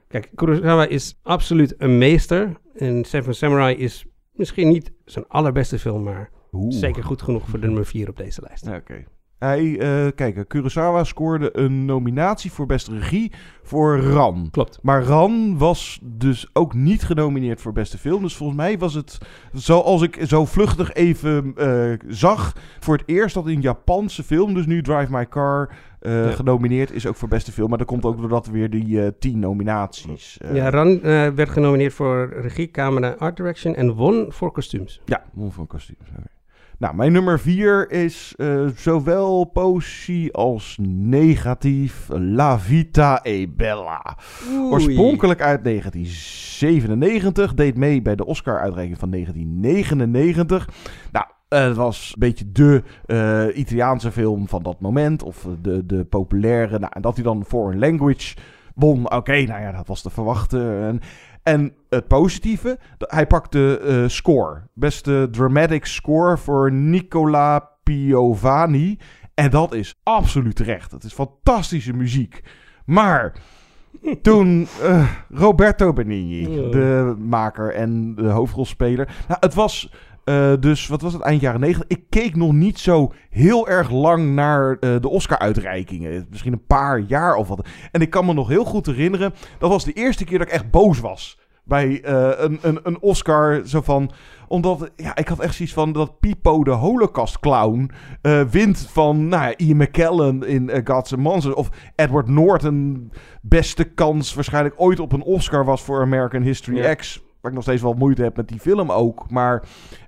Kijk, Kurosawa is absoluut een meester. En Seven Samurai is misschien niet zijn allerbeste film, maar Oeh. zeker goed genoeg voor de nummer 4 op deze lijst. Oké. Hij, uh, kijk, Kurosawa scoorde een nominatie voor beste regie voor Ran. Klopt. Maar Ran was dus ook niet genomineerd voor beste film. Dus volgens mij was het, zoals ik zo vluchtig even uh, zag, voor het eerst dat een Japanse film, dus nu Drive My Car, uh, ja. genomineerd is ook voor beste film. Maar dat komt ook doordat weer die tien nominaties. ja, Ran werd genomineerd voor regie, camera, art direction en won voor kostuums. Ja, won voor kostuums. Okay. Nou, mijn nummer 4 is uh, zowel positief als negatief. La Vita e Bella. Oei. Oorspronkelijk uit 1997. Deed mee bij de Oscar-uitreiking van 1999. Nou, het was een beetje de uh, Italiaanse film van dat moment. Of de, de populaire. Nou, en dat hij dan Foreign Language won. Oké, okay, nou ja, dat was te verwachten. En en het positieve, hij pakte uh, score. Beste dramatic score voor Nicola Piovani. En dat is absoluut terecht. Het is fantastische muziek. Maar toen uh, Roberto Benigni, de maker en de hoofdrolspeler. Nou, het was uh, dus, wat was het, eind jaren 90. Ik keek nog niet zo heel erg lang naar uh, de Oscar-uitreikingen. Misschien een paar jaar of wat. En ik kan me nog heel goed herinneren, dat was de eerste keer dat ik echt boos was. Bij uh, een, een, een Oscar, zo van omdat, ja, ik had echt zoiets van dat Pipo de Holocaust clown uh, wint van, nou ja, Ian McKellen in Gods and Monsters. Of Edward Norton, beste kans waarschijnlijk ooit op een Oscar was voor American History ja. X. Waar ik nog steeds wel moeite heb met die film ook. Maar,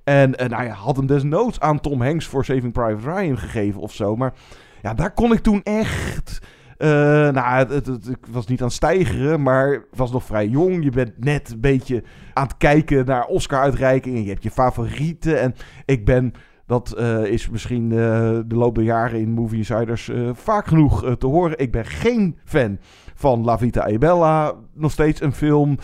en, en nou ja, had hem desnoods aan Tom Hanks voor Saving Private Ryan gegeven of zo. Maar ja, daar kon ik toen echt... Uh, nou, het, het, was niet aan het stijgeren, maar was nog vrij jong. Je bent net een beetje aan het kijken naar Oscar-uitreikingen. Je hebt je favorieten. En ik ben, dat uh, is misschien de loop der jaren in Movie Insiders vaak genoeg te horen. Ik ben geen fan van La Vita e Bella. Nog steeds een film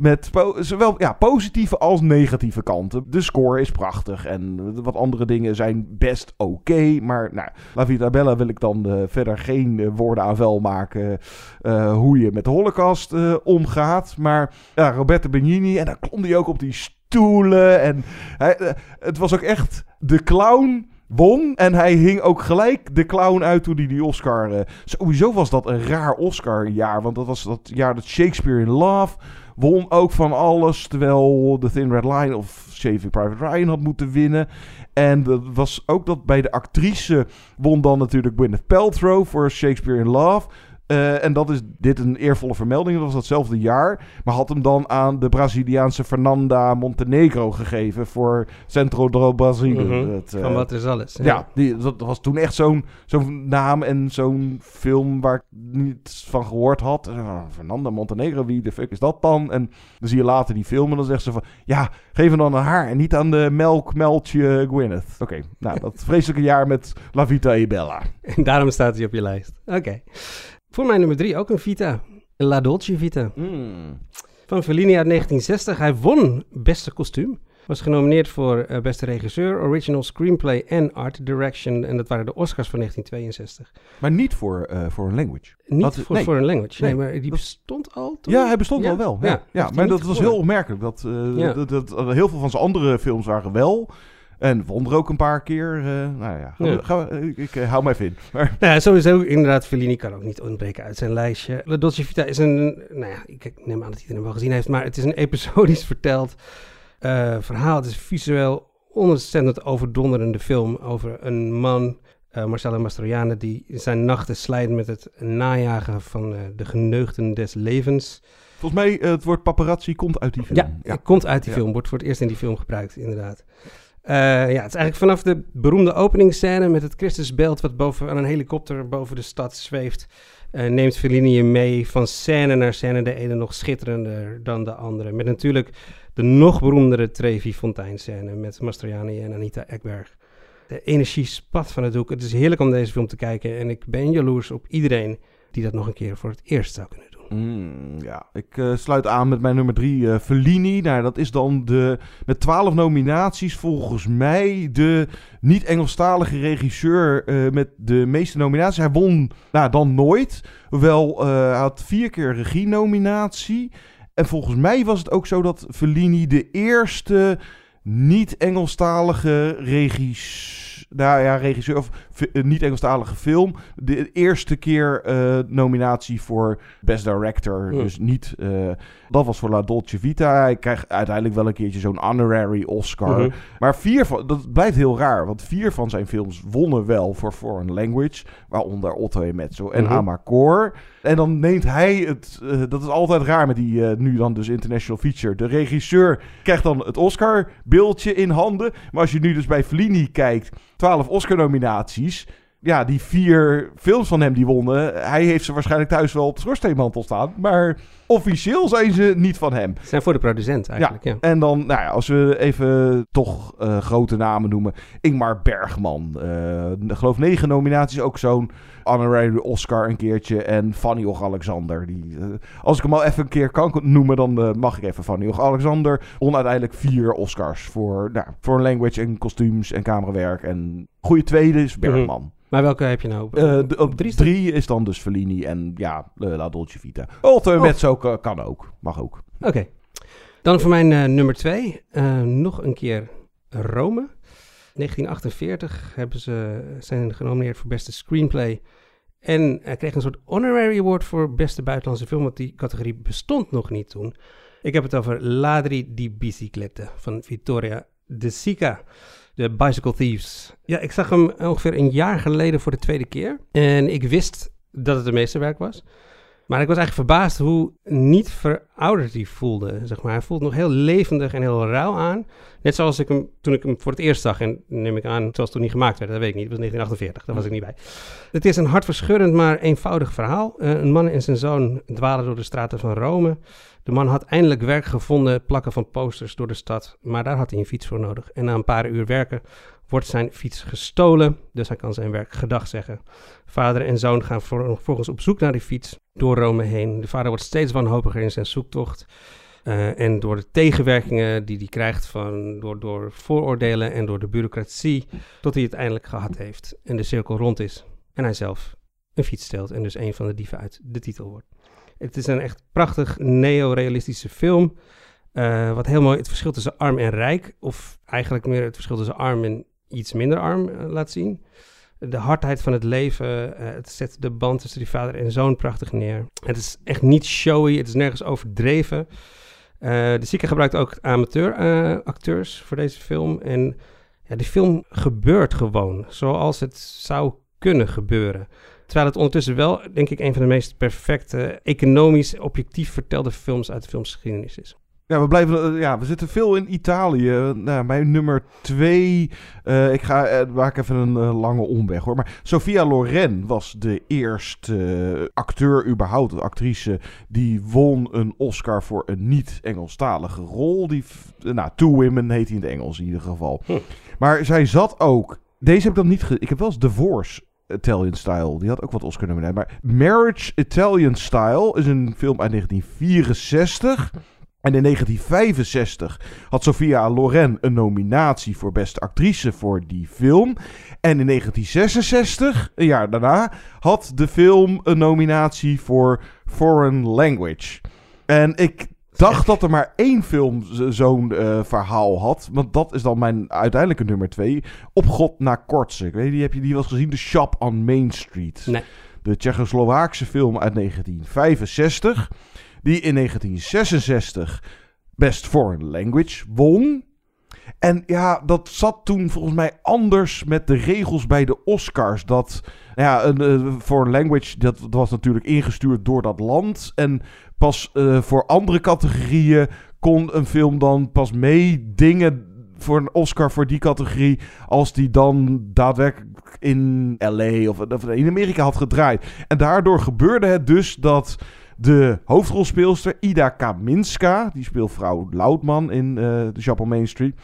met zowel ja, positieve als negatieve kanten. De score is prachtig en wat andere dingen zijn best oké. Maar nou, La Vita Bella wil ik dan uh, verder geen uh, woorden aan vuil maken uh, hoe je met de holocaust omgaat. Maar ja, Roberto Benigni, en dan klom hij ook op die stoelen. En hij, het was ook echt de clown won. En hij hing ook gelijk de clown uit toen hij die Oscar... Uh, sowieso was dat een raar Oscar-jaar. Want dat was dat jaar dat Shakespeare in Love won ook van alles. Terwijl The Thin Red Line of Saving Private Ryan had moeten winnen. En dat was ook dat bij de actrice won dan natuurlijk Gwyneth Paltrow voor Shakespeare in Love. Eh, en dat is dit een eervolle vermelding. Dat was datzelfde jaar. Maar had hem dan aan de Braziliaanse Fernanda Montenegro gegeven voor Centro do Brasil. Mhm. Dat, eh, Van wat is alles. Ja, die, dat was toen echt zo'n zo'n naam en zo'n film waar ik niets van gehoord had. Ah, Fernanda Montenegro, wie de fuck is dat dan? En dan zie je later die film en dan zegt ze van... Ja, geef hem dan aan haar en niet aan de melkmeltje Gwyneth. Oké, nou, dat vreselijke jaar met La Vita e Bella. En daarom staat hij op je lijst. Oké. Voor mij nummer drie ook een Vita. La Dolce Vita. Hmm. Van Fellini uit 1960. Hij won beste kostuum. Was genomineerd voor eh, beste regisseur, original screenplay en art direction. En dat waren de Oscars van 1962. Maar niet voor eh, Foreign Language. Niet Dat- voor nee. Foreign Language. Nee, Nee, maar die dat- bestond al toen? Ja, hij bestond Ja, al wel. ja. Ja, maar dat was heel opmerkelijk. Dat, eh, dat, dat, dat- heel veel van zijn andere films waren wel. En won er ook een paar keer. eh, nou ja, gaan we- Ja. gaan we- ik, ik eh, hou mij even in. Maar, Ja, sowieso inderdaad, Fellini kan ook niet ontbreken uit zijn lijstje. La Dolce Vita is een, nou ja, ik neem aan dat hij het wel gezien heeft, maar het is een episodisch verteld eh, verhaal. Het is visueel ontzettend overdonderende film over een man, Marcello Mastroianni, die zijn nachten slijt met het najagen van de geneugten des levens. volgens mij, het woord paparazzi komt uit die film. Ja, het komt uit die Ja. film. Wordt voor het eerst in die film gebruikt, inderdaad. Eh, ja, het is eigenlijk vanaf de beroemde openingsscène met het Christusbeeld... wat boven, aan een helikopter boven de stad zweeft... eh, neemt Fellini je mee van scène naar scène. De ene nog schitterender dan de andere. Met natuurlijk de nog beroemdere Trevi Fontein scène... met Mastroianni en Anita Ekberg. De energie spat van het doek. Het is heerlijk om deze film te kijken... en ik ben jaloers op iedereen die dat nog een keer voor het eerst zou kunnen. Mm, ja, ik eh, sluit aan met mijn nummer drie, eh Fellini. Nou, dat is dan de, met twaalf nominaties volgens mij de niet-Engelstalige regisseur eh, met de meeste nominaties. Hij won nou, dan nooit, hoewel hij had vier keer regie-nominatie. En volgens mij was het ook zo dat Fellini de eerste niet-Engelstalige regisseur... Nou ja, regisseur of eh, niet-Engelstalige film. De eerste keer eh, nominatie voor Best Director. Dus niet... eh, dat was voor La Dolce Vita. Hij krijgt uiteindelijk wel een keertje zo'n honorary Oscar. Mhm. Maar vier van... Dat blijft heel raar. Want vier van zijn films wonnen wel voor Foreign Language. Waaronder Otto e Mezzo en Mhm. Amarcord. En dan neemt hij het... dat is altijd raar met die nu dan dus International Feature. De regisseur krijgt dan het Oscar-beeldje in handen. Maar als je nu dus bij Fellini kijkt... 12 Oscar-nominaties... Ja, die vier films van hem die wonnen... Hij heeft ze waarschijnlijk thuis wel op schoorsteenmantel staan. Maar officieel zijn ze niet van hem. Ze zijn voor de producent eigenlijk, ja. En dan, nou ja, als we even toch eh, grote namen noemen. Ingmar Bergman. eh, ik geloof negen nominaties. Ook zo'n honorary Oscar een keertje. En Fanny Och Alexander. Die, eh, als ik hem al even een keer kan noemen, dan eh, mag ik even Fanny Och Alexander. Won uiteindelijk vier Oscars. Voor, nou, voor een language en kostuums en camerawerk. En goede tweede is Bergman. Maar welke heb je nou? Eh, de- op Drie drie, is dan dus Fellini en ja, La Dolce Vita. Otto Oh. Mezzo kan, kan ook. Mag ook. Oké. Dan voor mijn eh, nummer twee. eh, nog een keer Rome. 1948 hebben ze, zijn genomineerd voor beste screenplay. En hij kreeg een soort honorary award voor beste buitenlandse film. Want die categorie bestond nog niet toen. Ik heb het over Ladri di Biciclette van Vittoria De Sica. De Bicycle Thieves. Ja, ik zag hem ongeveer een jaar geleden voor de tweede keer. En ik wist dat het een meesterwerk was. Maar ik was eigenlijk verbaasd hoe niet verouderd hij voelde. Zeg maar. Hij voelt nog heel levendig en heel rauw aan. Net zoals ik hem toen ik hem voor het eerst zag. En neem ik aan, zoals toen hij gemaakt werd. Dat weet ik niet. Het was 1948. Daar was ik niet bij. Het is een hartverscheurend, maar eenvoudig verhaal. Eh, een man en zijn zoon dwalen door de straten van Rome. De man had eindelijk werk gevonden, plakken van posters door de stad. Maar daar had hij een fiets voor nodig. En na een paar uur werken wordt zijn fiets gestolen. Dus hij kan zijn werk gedag zeggen. Vader en zoon gaan vervolgens op zoek naar die fiets door Rome heen. De vader wordt steeds wanhopiger in zijn zoektocht. Eh, en door de tegenwerkingen die hij krijgt van, door, door vooroordelen en door de bureaucratie, tot hij het eindelijk gehad heeft en de cirkel rond is. En hij zelf een fiets steelt en dus een van de dieven uit de titel wordt. Het is een echt prachtig neorealistische film. eh, wat heel mooi het verschil tussen arm en rijk, of eigenlijk meer het verschil tussen arm en iets minder arm eh, laat zien. De hardheid van het leven, eh, het zet de band tussen die vader en zoon prachtig neer. Het is echt niet showy, het is nergens overdreven. Eh, de Zieke gebruikt ook amateur eh, acteurs voor deze film. En ja, die film gebeurt gewoon zoals het zou kunnen gebeuren. Terwijl het ondertussen wel, denk ik, een van de meest perfecte, economisch, objectief vertelde films uit de filmsgeschiedenis is. Ja, we blijven. eh, Ja, we zitten veel in Italië. Nou, mijn nummer twee. eh, ik ga eh, maak even een lange omweg hoor. Maar Sofia Loren was de eerste acteur, überhaupt, de actrice. die won een Oscar voor een niet-Engelstalige rol. Die, nou, Two Women heet hij in het Engels in ieder geval. Maar zij zat ook. Deze heb ik dan niet. Ge ik heb wel eens Divorce. Italian Style. Die had ook wat Oscar nominatie. Maar Marriage Italian Style is een film uit 1964. En in 1965 had Sofia Loren een nominatie voor beste actrice voor die film. En in 1966, een jaar daarna, had de film een nominatie voor Foreign Language. En ik dacht dat er maar één film zo'n eh, verhaal had. Want dat is dan mijn uiteindelijke nummer twee. Op God na Kortse. Ik weet niet, heb je die wel eens gezien? The Shop on Main Street. Nee. De Tsjechoslowaakse film uit 1965. Die in 1966 Best Foreign Language won. En ja, dat zat toen volgens mij anders met de regels bij de Oscars. Dat, nou ja, een eh, foreign language, dat, dat was natuurlijk ingestuurd door dat land. En pas eh, voor andere categorieën kon een film dan pas meedingen voor een Oscar voor die categorie. Als die dan daadwerkelijk in LA of, of in Amerika had gedraaid. En daardoor gebeurde het dus dat de hoofdrolspeelster Ida Kaminska, die speelt vrouw Loudman in eh de on Main Street.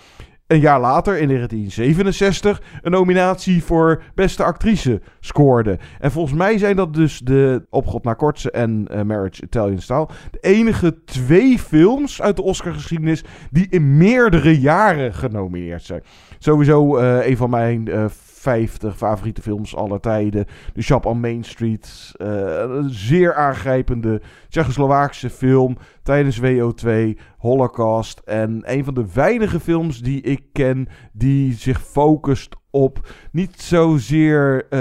Een jaar later, in 1967, een nominatie voor beste actrice scoorde. En volgens mij zijn dat dus de Op God naar Kortse en eh, Marriage Italian Style... de enige twee films uit de Oscargeschiedenis die in meerdere jaren genomineerd zijn. Sowieso eh, een van mijn 50 favoriete films aller tijden. De Shop on Main Street. eh, een zeer aangrijpende Tsjechoslowaakse film tijdens WO2, Holocaust. En een van de weinige films die ik ken die zich focust op niet zozeer eh,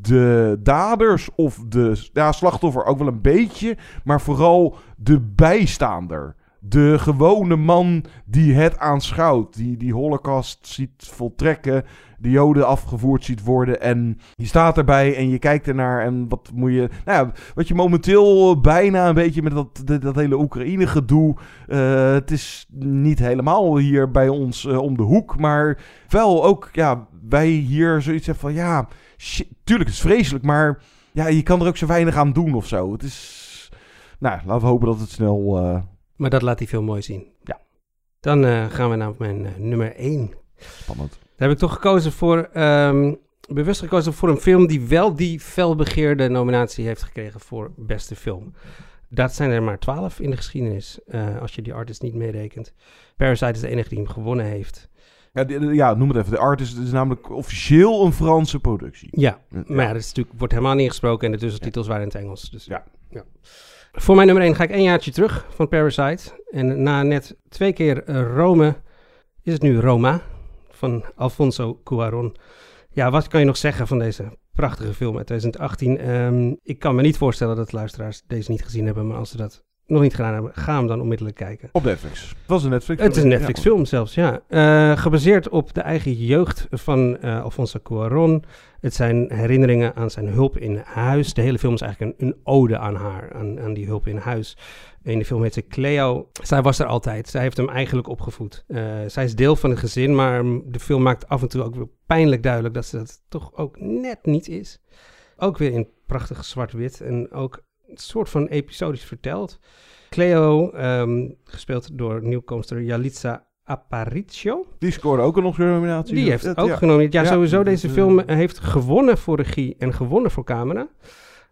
de daders of de ja, slachtoffer ook wel een beetje, maar vooral de bijstaander. De gewone man die het aanschouwt, die die holocaust ziet voltrekken, de joden afgevoerd ziet worden en je staat erbij en je kijkt ernaar en wat moet je, nou ja, wat je momenteel bijna een beetje met dat, dat, hele Oekraïne gedoe, eh, het is niet helemaal hier bij ons eh, om de hoek, maar wel ook, ja, wij hier zoiets hebben van, ja, shit, tuurlijk het is vreselijk, maar ja, je kan er ook zo weinig aan doen of zo. Het is, nou, laten we hopen dat het snel... eh, Maar dat laat hij veel mooi zien. Ja. Dan eh, gaan we naar mijn eh, nummer 1. Spannend. Daar heb ik toch gekozen voor, ehm, bewust gekozen voor een film die wel die felbegeerde nominatie heeft gekregen voor beste film. Dat zijn er maar twaalf in de geschiedenis, eh, als je die artist niet meerekent. Parasite is de enige die hem gewonnen heeft. Ja, die- ja, noem het even. De Artist is namelijk officieel een Franse productie. Ja, maar ja, dat is natuurlijk, wordt helemaal niet gesproken en de tussentitels waren in het Engels. Dus, ja. Voor mijn nummer 1 ga ik een jaartje terug van Parasite. En na net twee keer eh, Rome is het nu Roma van Alfonso Cuarón. Ja, wat kan je nog zeggen van deze prachtige film uit 2018? Ehm, ik kan me niet voorstellen dat luisteraars deze niet gezien hebben, maar als ze dat nog niet gedaan hebben, ga hem dan onmiddellijk kijken. Op Netflix. Het was een Netflix Het is een Netflix film zelfs, ja. Eh, gebaseerd op de eigen jeugd van eh, Alfonso Cuarón. Het zijn herinneringen aan zijn hulp in huis. De hele film is eigenlijk een, een ode aan haar, aan, aan die hulp in huis. In de film heet ze Cleo. Zij was er altijd. Zij heeft hem eigenlijk opgevoed. Eh, zij is deel van het gezin, maar de film maakt af en toe ook weer pijnlijk duidelijk dat ze dat toch ook net niet is. Ook weer in prachtig zwart-wit en ook soort van episodisch verteld. Cleo, ehm, gespeeld door nieuwkomster Yalitza Aparicio. Die scoorde ook een Oscar-nominatie. Die heeft Het- ook ja. genomineerd. Ja, Ja, sowieso. Deze film heeft gewonnen voor regie en gewonnen voor camera.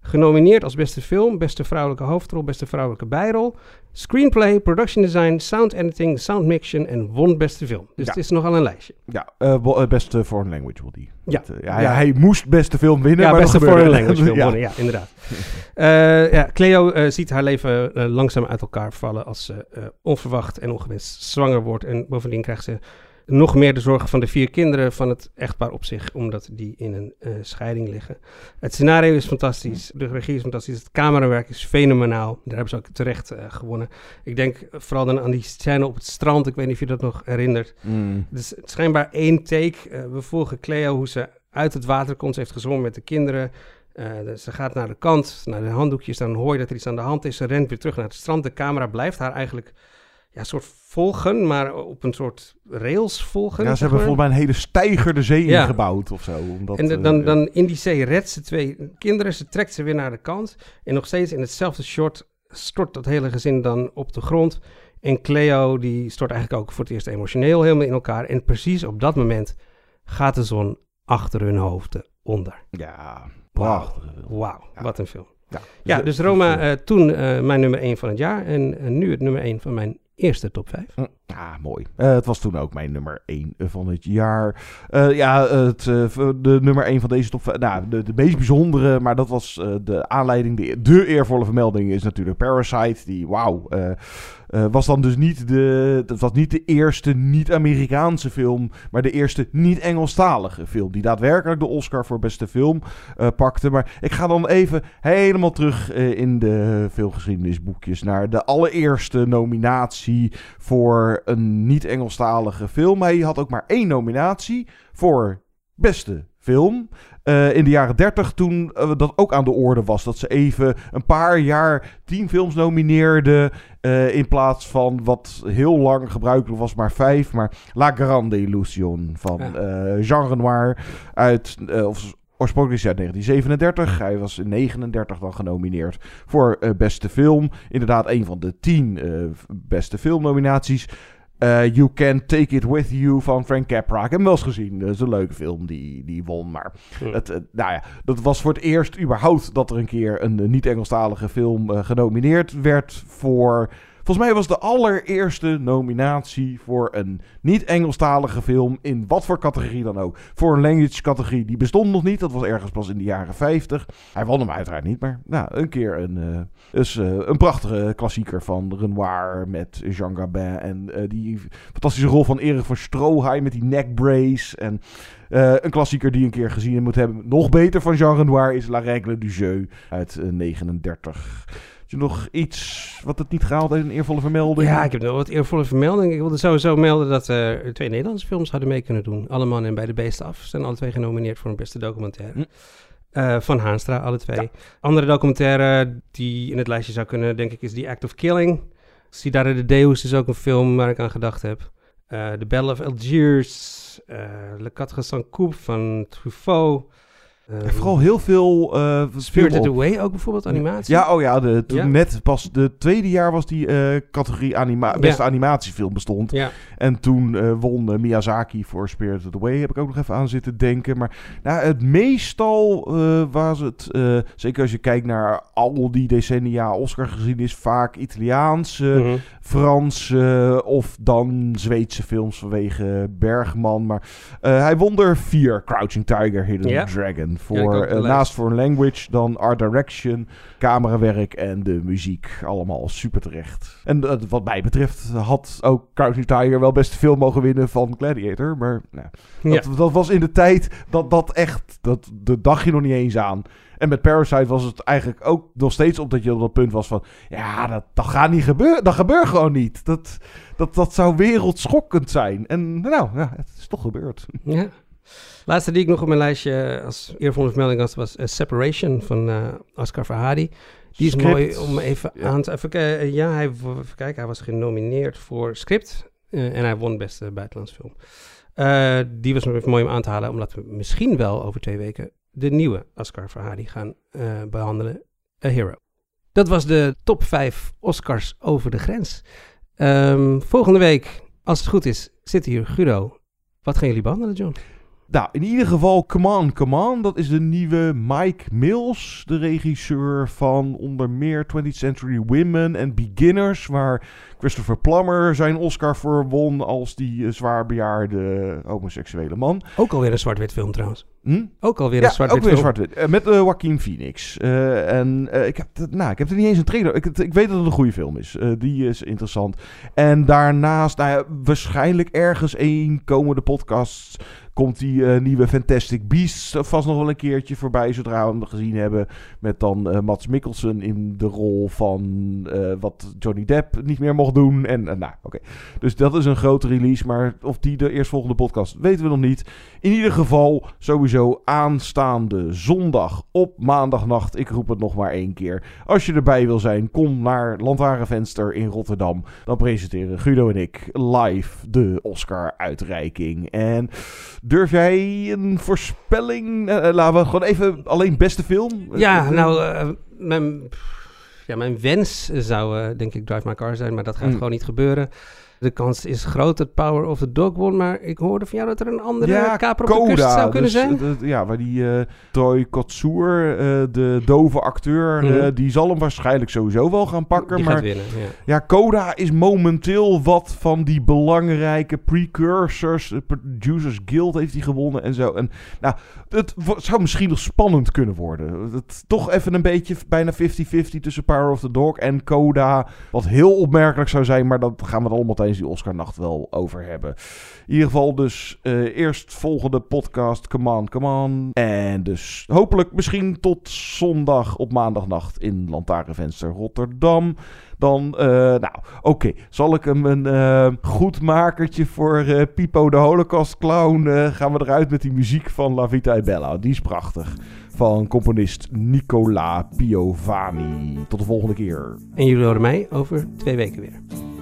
Genomineerd als beste film, beste vrouwelijke hoofdrol, beste vrouwelijke bijrol. Screenplay, production design, sound editing, sound mixing en won beste film. Dus Ja. het is nogal een lijstje. Ja, eh, eh, beste foreign language wil die. Ja. Eh, ja, Ja. Hij moest beste film winnen, Ja, maar beste foreign language film wonnen, ja, inderdaad. Eh, ja, Cleo ziet haar leven langzaam uit elkaar vallen als ze onverwacht en ongewenst zwanger wordt. En bovendien krijgt ze nog meer de zorg van de vier kinderen van het echtpaar op zich, omdat die in een eh, scheiding liggen. Het scenario is fantastisch, de regie is fantastisch, het camerawerk is fenomenaal. Daar hebben ze ook terecht eh, gewonnen. Ik denk vooral dan aan die scène op het strand, ik weet niet of je dat nog herinnert. Mm. Het is schijnbaar één take. Eh, we volgen Cleo hoe ze uit het water komt. Ze heeft gezongen met de kinderen. Uh, dus ze gaat naar de kant, naar de handdoekjes, dan hoor je dat er iets aan de hand is. Ze rent weer terug naar het strand. De camera blijft haar eigenlijk ja, soort volgen, maar op een soort rails volgen. Ja, ze hebben volgens mij een hele stijger de zee ja. ingebouwd of zo. Omdat, en dan, dan in die zee redt ze twee kinderen, ze trekt ze weer naar de kant. En nog steeds in hetzelfde short stort dat hele gezin dan op de grond. En Cleo, die stort eigenlijk ook voor het eerst emotioneel helemaal in elkaar. En precies op dat moment gaat de zon achter hun hoofden onder. Ja, prachtig. Wauw, wat een film. Ja, ja dus Roma uh, toen uh, mijn nummer 1 van het jaar en nu het nummer 1 van mijn eerste top 5. Hm, ah, mooi. Uh, het was toen ook mijn nummer 1 van het jaar. Uh, ja, het, de nummer 1 van deze top 5. Nou, de, de meest bijzondere, maar dat was de aanleiding. De, de eervolle vermelding is natuurlijk Parasite. Die, wauw. Was dan dus niet de, dat was niet de eerste niet-Amerikaanse film, maar de eerste niet-Engelstalige film. Die daadwerkelijk de Oscar voor beste film pakte. Maar ik ga dan even helemaal terug in de filmgeschiedenisboekjes naar de allereerste nominatie voor een niet-Engelstalige film. Hij had ook maar één nominatie voor beste film. Uh, in de jaren 30, toen uh, dat ook aan de orde was. Dat ze even een paar jaar tien films nomineerden. Uh, in plaats van wat heel lang gebruikelijk was, maar vijf. Maar La Grande Illusion van ja. Jean Renoir uit. of, Oorspronkelijk is uit 1937. Hij was in 39 dan genomineerd voor beste film. Inderdaad, een van de tien beste filmnominaties. Uh, you Can Take It With You van Frank Capra. Ik heb hem wel eens gezien. Dat is een leuke film die, die won. Maar het, uh, nou ja, dat was voor het eerst überhaupt dat er een keer een, niet-Engelstalige film genomineerd werd voor Volgens mij was de allereerste nominatie voor een niet-Engelstalige film in wat voor categorie dan ook. Voor een language categorie. Die bestond nog niet. Dat was ergens pas in de jaren 50. Hij won hem uiteraard niet, maar nou, een keer een, dus, een prachtige klassieker van Renoir met Jean Gabin. En uh, die fantastische rol van Erik van Stroheim met die neckbrace. En een klassieker die een keer gezien moet hebben. Nog beter van Jean Renoir is La Règle du Jeu uit 39. Je nog iets wat het niet gehaald heeft, een eervolle vermelding? Ja, ik heb nog wat eervolle vermelding. Ik wilde sowieso melden dat er twee Nederlandse films hadden mee kunnen doen. Alleman en Bij de Beesten Af zijn alle twee genomineerd voor een beste documentaire. Hm. Uh, van Haanstra, alle twee. Ja. Andere documentaire die in het lijstje zou kunnen, denk ik, is The Act of Killing. Sidara de Deus is ook een film waar ik aan gedacht heb. Uh, The Battle of Algiers, uh, Le Quatre Sans Coupe van Truffaut. Um, vooral heel veel... Uh, Spirited Away ook bijvoorbeeld, animatie? Ja, oh ja, de, toen ja. net pas de tweede jaar was die uh, categorie anima beste ja. animatiefilm bestond. Ja. En toen uh, won Miyazaki voor Spirited Away, heb ik ook nog even aan zitten denken. Maar nou, het meestal was het, zeker als je kijkt naar al die decennia Oscar gezien is, vaak Italiaanse, mm -hmm. Franse of dan Zweedse films vanwege Bergman. Maar hij won er vier, Crouching Tiger, Hidden Dragon voor, ja, uh, naast voor een language dan art direction, camerawerk en de muziek. Allemaal super terecht. En uh, wat mij betreft had ook Crouching Tiger wel best veel mogen winnen van Gladiator. Maar nou, dat, ja. dat, was in de tijd dat dat echt, dat, de dacht je nog niet eens aan. En met Parasite was het eigenlijk ook nog steeds op dat je op dat punt was van... Ja, dat, dat gaat niet gebeuren. Dat gebeurt gewoon niet. Dat, dat, dat zou wereldschokkend zijn. En nou, ja, het is toch gebeurd. Ja. Laatste die ik nog op mijn lijstje als eervolle vermelding had, was uh, Separation van uh, Oscar Verhadi. Die is script. mooi om even ja. aan te... Even, uh, ja, hij, even kijken, hij was genomineerd voor script en hij won beste buitenlands film. die was nog even mooi om aan te halen, omdat we misschien wel over twee weken de nieuwe Oscar Verhadi gaan behandelen, A Hero. Dat was de top 5 Oscars over de grens. Um, volgende week, als het goed is, zit hier Guido. Wat gaan jullie behandelen, John? Nou, in ieder geval, Come On, Come On. Dat is de nieuwe Mike Mills, de regisseur van onder meer 20th Century Women en Beginners, waar Christopher Plummer zijn Oscar voor won als die uh, zwaar bejaarde homoseksuele man. Ook alweer een zwart-wit film trouwens. Hm? Ook alweer ja, een zwart-wit film. zwart-wit. Uh, met uh, Joaquin Phoenix. en ik, heb nou, ik heb er niet eens een trailer. Ik, ik weet dat het een goede film is. die is interessant. En daarnaast, nou ja, waarschijnlijk ergens één komende podcasts komt die eh, nieuwe Fantastic Beasts vast nog wel een keertje voorbij, zodra we hem gezien hebben. Met dan uh, Mats Mikkelsen in de rol van wat Johnny Depp niet meer mocht doen. En nou, oké. Dus dat is een grote release, maar of die de eerstvolgende podcast weten we nog niet. In ieder geval sowieso aanstaande zondag op maandagnacht. Ik roep het nog maar één keer. Als je erbij wil zijn, kom naar Lantarenvenster in Rotterdam. Dan presenteren Guido en ik live de Oscar-uitreiking. En durf jij een voorspelling? Uh, laten we gewoon even alleen beste film. Ja, nou, uh, mijn, ja, mijn wens zou denk ik Drive My Car zijn, maar dat gaat mm. gewoon niet gebeuren. De kans is groot dat Power of the Dog won, maar ik hoorde van jou dat er een andere ja, kaper op de kust zou kunnen dus, zijn. De, ja, waar die uh, Troy Kotsur, uh, de dove acteur, mm. uh, die zal hem waarschijnlijk sowieso wel gaan pakken. Die maar gaat winnen, ja. ja, Coda is momenteel wat van die belangrijke precursors. De Producers Guild heeft hij gewonnen en zo. En nou, het zou misschien nog spannend kunnen worden. Het, toch even een beetje bijna 50-50 tussen Power of the Dog en Coda. Wat heel opmerkelijk zou zijn, maar dat gaan we er allemaal die Oscar-nacht wel over hebben. In ieder geval dus uh, eerst volgende podcast, come on, come on. En dus hopelijk misschien tot zondag op maandagnacht in Lantaarnvenster Rotterdam. Dan, uh, nou, oké. Zal ik hem een uh, goed makertje voor Pipo de Holocaust Clown? gaan we eruit met die muziek van La Vita e Bella. Die is prachtig. Van componist Nicola Piovani. Tot de volgende keer. En jullie horen mij over twee weken weer.